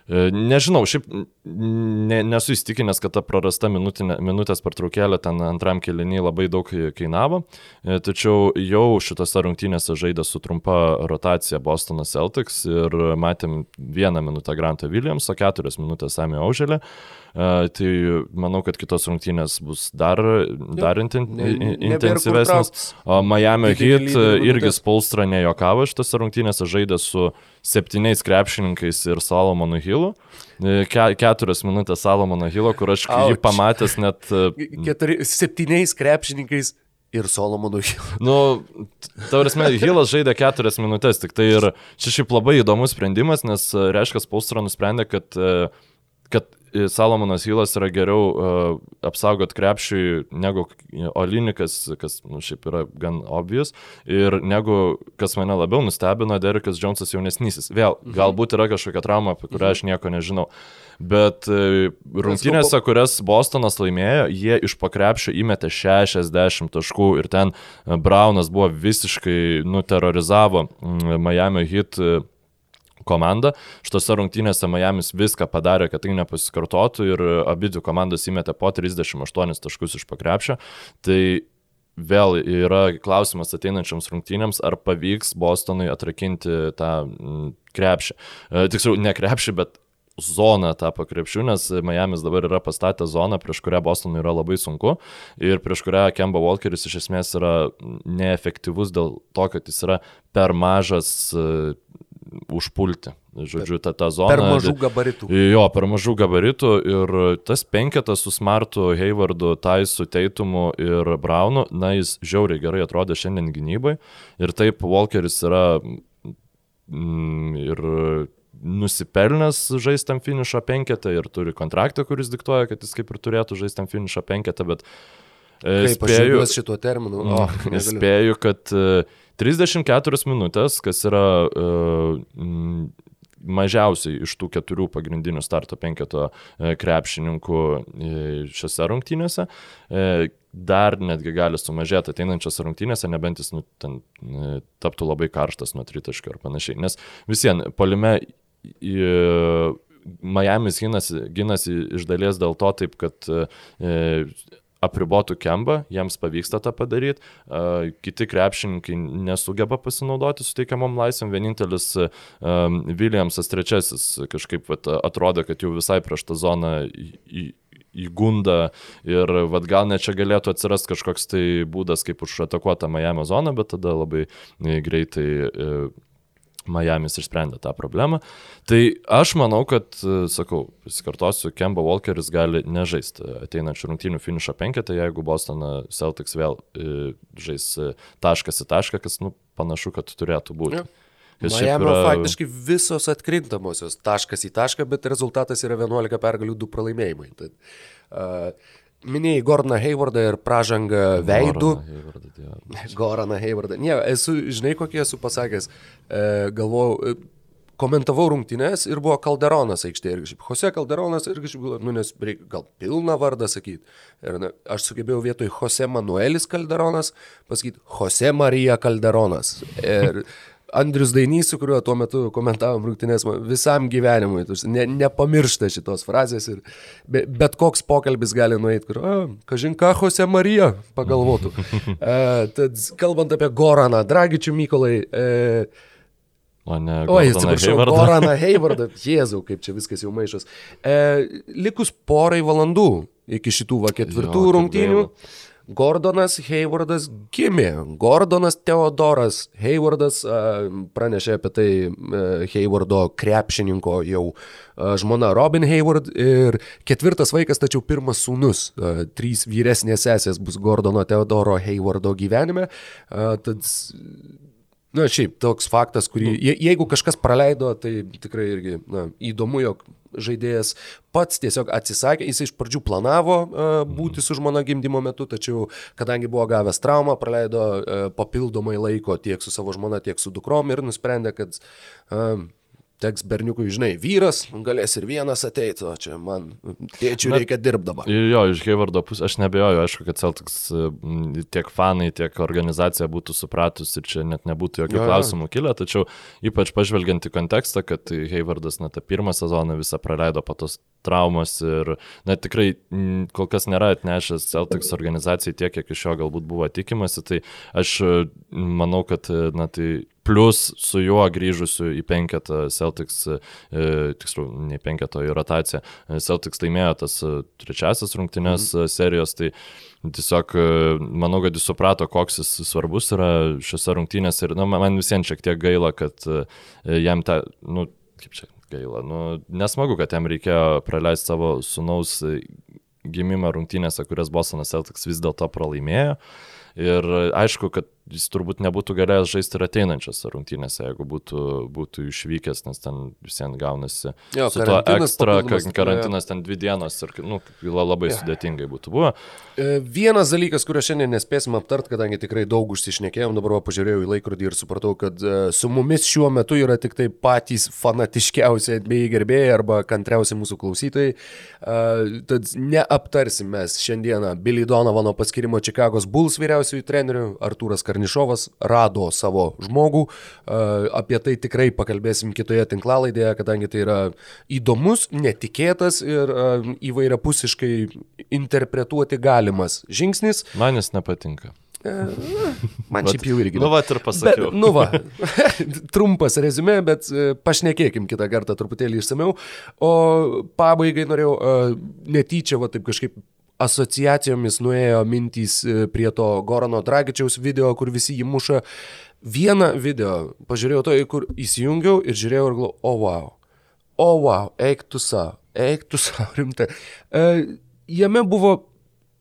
E, nežinau, šiaip ne, nesu įstikinęs, kad ta prarasta minutinė, minutės pertraukėlė ten antram kelinį labai daug kainavo, e, tačiau jau šitose rungtynėse žaidė su trumpa rotacija Bostonas Celtics ir matėm vieną minutę Grantą Williamsą, keturias minutės Samį Auželę. Uh, tai manau, kad kitos rungtynės bus dar, dar inten, ne, intensyvesnės. O Miami Heat irgi Spolstra nejokavo šitose rungtynėse, žaidė su septyniais krepšininkais ir Salomonu Hilu. Ke, keturias minutės Salomono Hilo, kur aš Auč. jį pamatęs net... Keturi, septyniais krepšininkais Ir Solomonu Hillu. Nu, tavrasme, Hillas žaidė keturias minutės, tik tai ir čia šiaip labai įdomus sprendimas, nes e, reiškia, Paustro nusprendė, kad, e, kad Salomonas Hilas yra geriau uh, apsaugot krepšiui negu Olinikas, kas nu, šiaip yra gan obvious, ir negu, kas mane labiau nustebino, Derekas Jonesas jaunesnysis. Vėl, mhm. galbūt yra kažkokia trauma, apie kurią aš nieko nežinau. Bet uh, rungtynėse, kurias Bostonas laimėjo, jie iš pakrepšio įmetė 60 taškų ir ten Braunas buvo visiškai nuterorizavo Miami hit. Uh, komanda. Šitose rungtynėse Miamis viską padarė, kad tai nepasikartotų ir abi dvi komandos įmetė po 38 taškus iš pakrepšio. Tai vėl yra klausimas ateinančiams rungtynėms, ar pavyks Bostonui atrakinti tą mm, krepšį. E, tiksliau, ne krepšį, bet zoną tapo krepšių, nes Miami's dabar yra pastatę zoną, prieš kurią Bostonui yra labai sunku ir prieš kurią Kemba Walkeris iš esmės yra neefektyvus dėl to, kad jis yra per mažas užpulti. Žodžiu, tą, tą zoną. Per mažų gabaritų. Jo, per mažų gabaritų ir tas penketas su Smartu, Haywardu, Taisu, Teitumu ir Braunu, na, jis žiauriai gerai atrodė šiandien gynybai. Ir taip, Walkeris yra mm, ir nusipelnęs žaistam finišo penketą ir turi kontraktą, kuris diktuoja, kad jis kaip ir turėtų žaistam finišo penketą, bet e, Kaip spėju, šituo terminu. O, oh, spėju, kad uh, 34 minutės, kas yra uh, mažiausiai iš tų keturių pagrindinių starto penketo uh, krepšininkų uh, šiose rungtynėse. Dar netgi gali sumažėti ateinančiose rungtynėse, nebent jis nu, ten, taptų labai karštas nuo tritaškio ar panašiai. Nes visien, polime uh, Miami's ginasi, ginasi iš dalies dėl to taip, kad e, apribotų kembą, jiems pavyksta tą padaryti, kiti krepšininkai nesugeba pasinaudoti suteikiamom laisvėm, vienintelis Williamsas trečiasis kažkaip vat, atrodo, kad jau visai prieš tą zoną į, įgunda ir vad gal net čia galėtų atsirasti kažkoks tai būdas, kaip užatakuota Miami zona, bet tada labai greitai Miami's išsprendė tą problemą. Tai aš manau, kad, e, sakau, pasikartosiu, Kemba Walkeris gali nežaisti ateinančių rungtynių finišo penketą, jeigu Bostono Celtics vėl e, žais e, taškas į tašką, kas, nu, panašu, kad turėtų būti. Ja. Miami yra... faktiškai visos atkrintamosios taškas į tašką, bet rezultatas yra 11 pergalių, 2 pralaimėjimai. Tad, uh, minėjai Gordoną Haywardą ir pražangą veidų. Goraną Haywardą. Ne, esu, žinai, kokį esu pasakęs. E, galvojau, e, komentavau rungtynės ir buvo Kalderonas aikštėje. Ir kažkaip, Jose Kalderonas ir kažkaip, nu, nes reikia gal pilną vardą sakyti. Ir na, aš sugebėjau vietoj Jose Manuelis Kalderonas pasakyti Jose Marija Kalderonas. Ir Andrius Dainys, su kuriuo tuo metu komentavom rungtynės visam gyvenimui, ne, nepamiršta šitos frazės ir be, bet koks pokalbis gali nueiti, kur, kažin ką Jose Marija pagalvotų. e, tad kalbant apie Goraną, Dragičių Mykolai, e, O ne, Oi, atsiprašau, Goraną Heivardą, Jėzau, kaip čia viskas jau maišas. E, likus porai valandų iki šitų va ketvirtų jo, rungtynių. Gaila. Gordonas Haywardas gimė. Gordonas Teodoras Haywardas pranešė apie tai Haywardo krepšininko jau žmona Robin Hayward ir ketvirtas vaikas, tačiau pirmas sūnus. Trys vyresnės sesės bus Gordono Teodoro Haywardo gyvenime. Tad Na, šiaip toks faktas, kurį, je, jeigu kažkas praleido, tai tikrai irgi na, įdomu, jog žaidėjas pats tiesiog atsisakė, jis iš pradžių planavo uh, būti su žmona gimdymo metu, tačiau kadangi buvo gavęs traumą, praleido uh, papildomai laiko tiek su savo žmona, tiek su dukrom ir nusprendė, kad uh, teks berniukui, žinai, vyras, galės ir vienas ateiti, o čia man tėčiui reikia dirbti dabar. Jo, iš Heivardo pusės aš nebejoju, aišku, kad Celtics tiek fanai, tiek organizacija būtų supratus ir čia net nebūtų jokių jo, klausimų kilę, tačiau ypač pažvelgiant į kontekstą, kad Heivardas, na, tą pirmą sezoną visą praleido po tos traumos ir, na, tikrai kol kas nėra atnešęs Celtics organizacijai tiek, kiek iš jo galbūt buvo tikimasi, tai aš manau, kad, na, tai plus su juo grįžusiu į penketą Celtics, e, tiksliau, ne penketą, į rotaciją, e, Celtics laimėjo tas e, trečiasis rungtynės mhm. serijos, tai tiesiog manau, kad jis suprato, koks jis svarbus yra šiose rungtynėse ir, na, man visiems šiek tiek gaila, kad jam tą, nu, kaip čia gaila, nu, nesmagu, kad jam reikėjo praleisti savo sunaus gimimą rungtynėse, kurias Bostonas Celtics vis dėlto pralaimėjo. Ir aišku, kad jis turbūt nebūtų galėjęs žaisti ir ateinančiose rungtynėse, jeigu būtų, būtų išvykęs, nes ten visiems gaunasi Jo, su tuo ekstra, karantinas ten dvi dienos ir nu, labai sudėtingai būtų buvę. E, Vienas dalykas, kurio šiandien nespėsim aptart, kadangi tikrai daug užsišnekėjom, dabar pažiūrėjau į laikrodį ir supratau, kad e, su mumis šiuo metu yra tik tai patys fanatiškiausi atbėjai gerbėjai arba kantriausi mūsų klausytojai. E, Tad neaptarsim mes šiandieną Billy Donovano paskirimo Čikagos Bulls vyriausiųjų trenerių. Artūras Karnišovas rado savo žmogų. E, Apie tai tikrai pakalbėsim kitoje tinklalaidėje, kadangi tai yra įdomus, netikėtas ir e, įvairiapusiškai interpretuoti galimas žingsnis. Man jis nepatinka. Man šiaip jau irgi. Nu, va ir pasakiau. Bet, nu va, trumpas rezumė, bet e, pašnekėkim kitą kartą truputėlį išsameu. O pabaigai norėjau netyčia, va taip kažkaip asociacijomis nuėjo mintys e, prie to Gorano Dragičiaus video, kur visi jį muša. Vieną video, pažiūrėjau to, kur įsijungiau ir žiūrėjau ir galvoju, o oh, wow, o oh, wow, eik tu savo, eik tu savo rimtai. Uh, jame buvo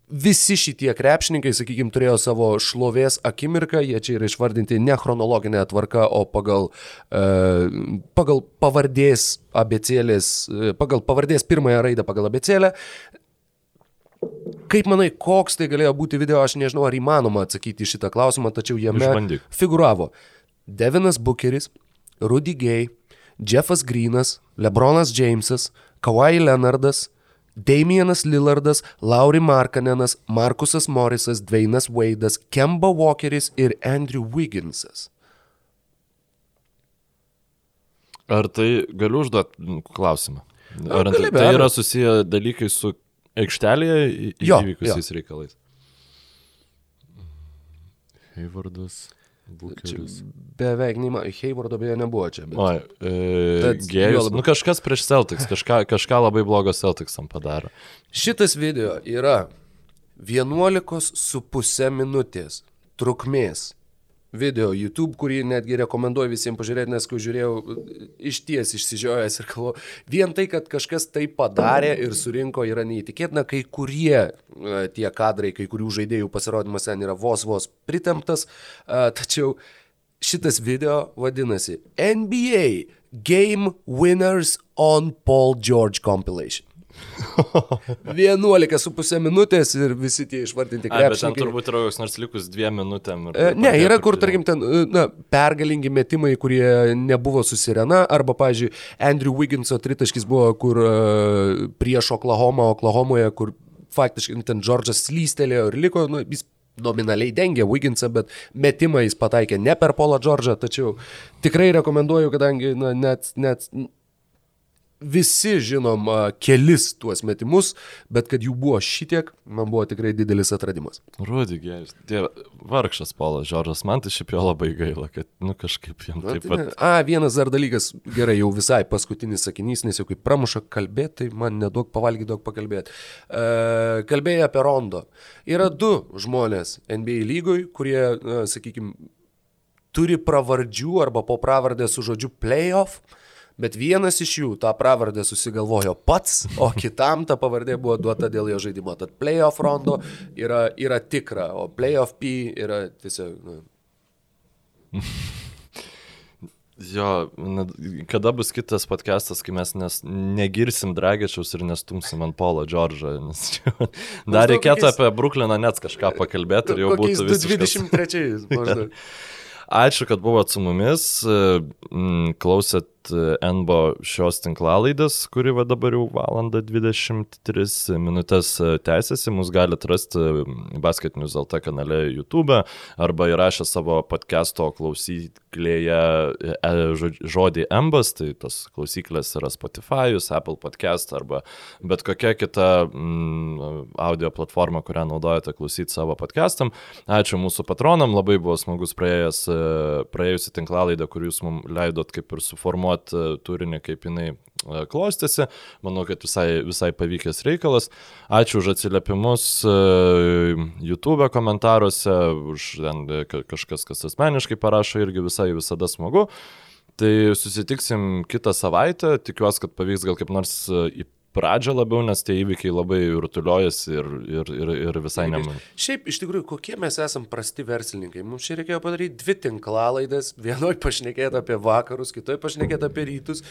visi šitie krepšininkai, sakykime, turėjo savo šlovės akimirką, jie čia yra išvardinti ne chronologinė tvarka, o pagal, e, pagal pavardės abecėlės, e, pagal pavardės pirmąją raidę pagal abecėlę. Kaip manai, koks tai galėjo būti video, aš nežinau, ar įmanoma atsakyti į šitą klausimą, tačiau jame Išbandyk. figuravo Devinas Bucheris, Rudy Gay, Jeffas Greenas, Lebronas Jamesas, Kawhi Leonardas, Damienas Lillardas, Lauri Markanenas, Markusas Morrisas, Dvainas Waidas, Kemba Walkeris ir Andrew Wigginsas. Ar tai galiu užduoti klausimą? Ar gali, be tai yra susiję dalykai su aikštelėje įvykusiais reikalais? Heivardas, Bukeris. Beveik neįmanoma. Haywardo beje nebuvo čia. Bet... Oi, e, gėjus. labiau- Nu kažkas prieš Celtics, kažką, kažką labai blogo Celticsam padaro. Šitas video yra 11,5 minutės trukmės video YouTube, kurį netgi rekomenduoju visiems pažiūrėti, nes kai žiūrėjau iš ties išsižiojęs ir galvoju, vien tai, kad kažkas tai padarė ir surinko yra neįtikėtina, kai kurie e, tie kadrai, kai kurių žaidėjų pasirodymas ten yra vos vos pritemptas, e, tačiau šitas video vadinasi NBA Game Winners on Paul George Compilation. 11,5 minutės ir visi tie išvardinti Ai, bet ten turbūt yra koks nors likus dviem minutėm. E, Ne, yra kur, tarkim, ten e, na, pergalingi metimai, kurie nebuvo su sirena, arba, pavyzdžiui, Andrew Wigginso tritaškis buvo, kur uh, prieš Oklahoma, Oklahomoje, kur faktiškai ten Džordžas slystelėjo ir liko, nu, jis nominaliai dengė Wigginsą, bet metimą jis pataikė ne per Polą Džordžą, tačiau tikrai rekomenduoju, kadangi na, net, net visi žinom kelis tuos metimus, bet kad jų buvo šitiek, man buvo tikrai didelis atradimas. Rudy gėjus. Dieve, vargšas Polas Džordžas, man tai šiaip jo labai gaila, kad, nu, kažkaip jam Na, taip tai pat. ne. A, vienas dar dalykas, gerai, jau visai paskutinis sakinys, nes jau kaip pramuša kalbėti, tai man nedaug pavalgyti, daug pakalbėti. E, kalbėjai apie Rondo. Yra du žmonės NBA lygoj, kurie, e, sakykime, turi pravardžių arba po pravardę su žodžiu playoff. Bet vienas iš jų tą pravardę susigalvojo pats, o kitam ta pavardė buvo duota dėl jo žaidimo. Tad playoff rondo yra, yra tikra, o playoff P yra tiesiog... Nu, Jo, kada bus kitas podcastas, kai mes nes, negirsim Dragičiaus ir nestumsim ant Polo Džordžą. Nes čia, dar reikėtų kokiais- apie Brukliną net kažką pakalbėti ir jau būtų visiškas. 23 maždaug. Ačiū, kad buvot su mumis, mm, klausėt e, NBO šios tinklalaidės, kuri va dabar jau valandą 23 minutės e, tęsiasi. Mus galite rasti Basketinius LT kanale YouTube arba įrašę savo podcast'o klausyklėje e, žod- žodį MBAS, tai tos klausyklės yra Spotify'us, Apple podcast arba bet kokia kita mm, audio platforma, kurią naudojate klausyti savo podcast'am. Ačiū mūsų patronam, labai buvo smagus praėjęs, e, praėjusi tinklalaidą, kur jūs mums leidot kaip ir suformuoti turinį, kaip jinai e, klostėsi. Manau, kad visai, visai pavykęs reikalas. Ačiū už atsiliepimus e, YouTube komentaruose, už ten e, ka- kažkas, kas asmeniškai parašo, irgi visai visada smagu. Tai susitiksim kitą savaitę, tikiuosi, kad pavyks gal kaip nors e, į pradžią labiau, nes tie įvykiai labai rutuliojasi ir, ir, ir, ir visai nemanau. Šiaip iš tikrųjų, kokie mes esam prasti verslininkai. Mums čia reikėjo padaryti dvi tinklalaidas, vienoj pašnekėti apie vakarus, kitoj pašnekėti apie rytus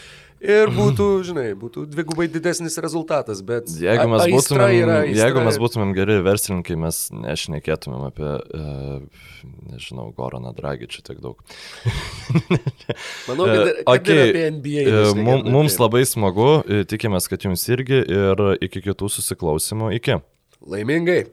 ir būtų, žinai, būtų dvigubai didesnis rezultatas. Bet Jeigu mes, būtumėm, yra jeigu mes būtumėm geri verslininkai, mes nešnekėtumėm apie, uh, nežinau, Goraną Dragičių tiek daug. Manau, kad, E, kad okay. apie NBA. E, Mums taip. labai smagu, tikimės, kad jums irgi ir iki kitų susiklausimų. Iki. Laimingai.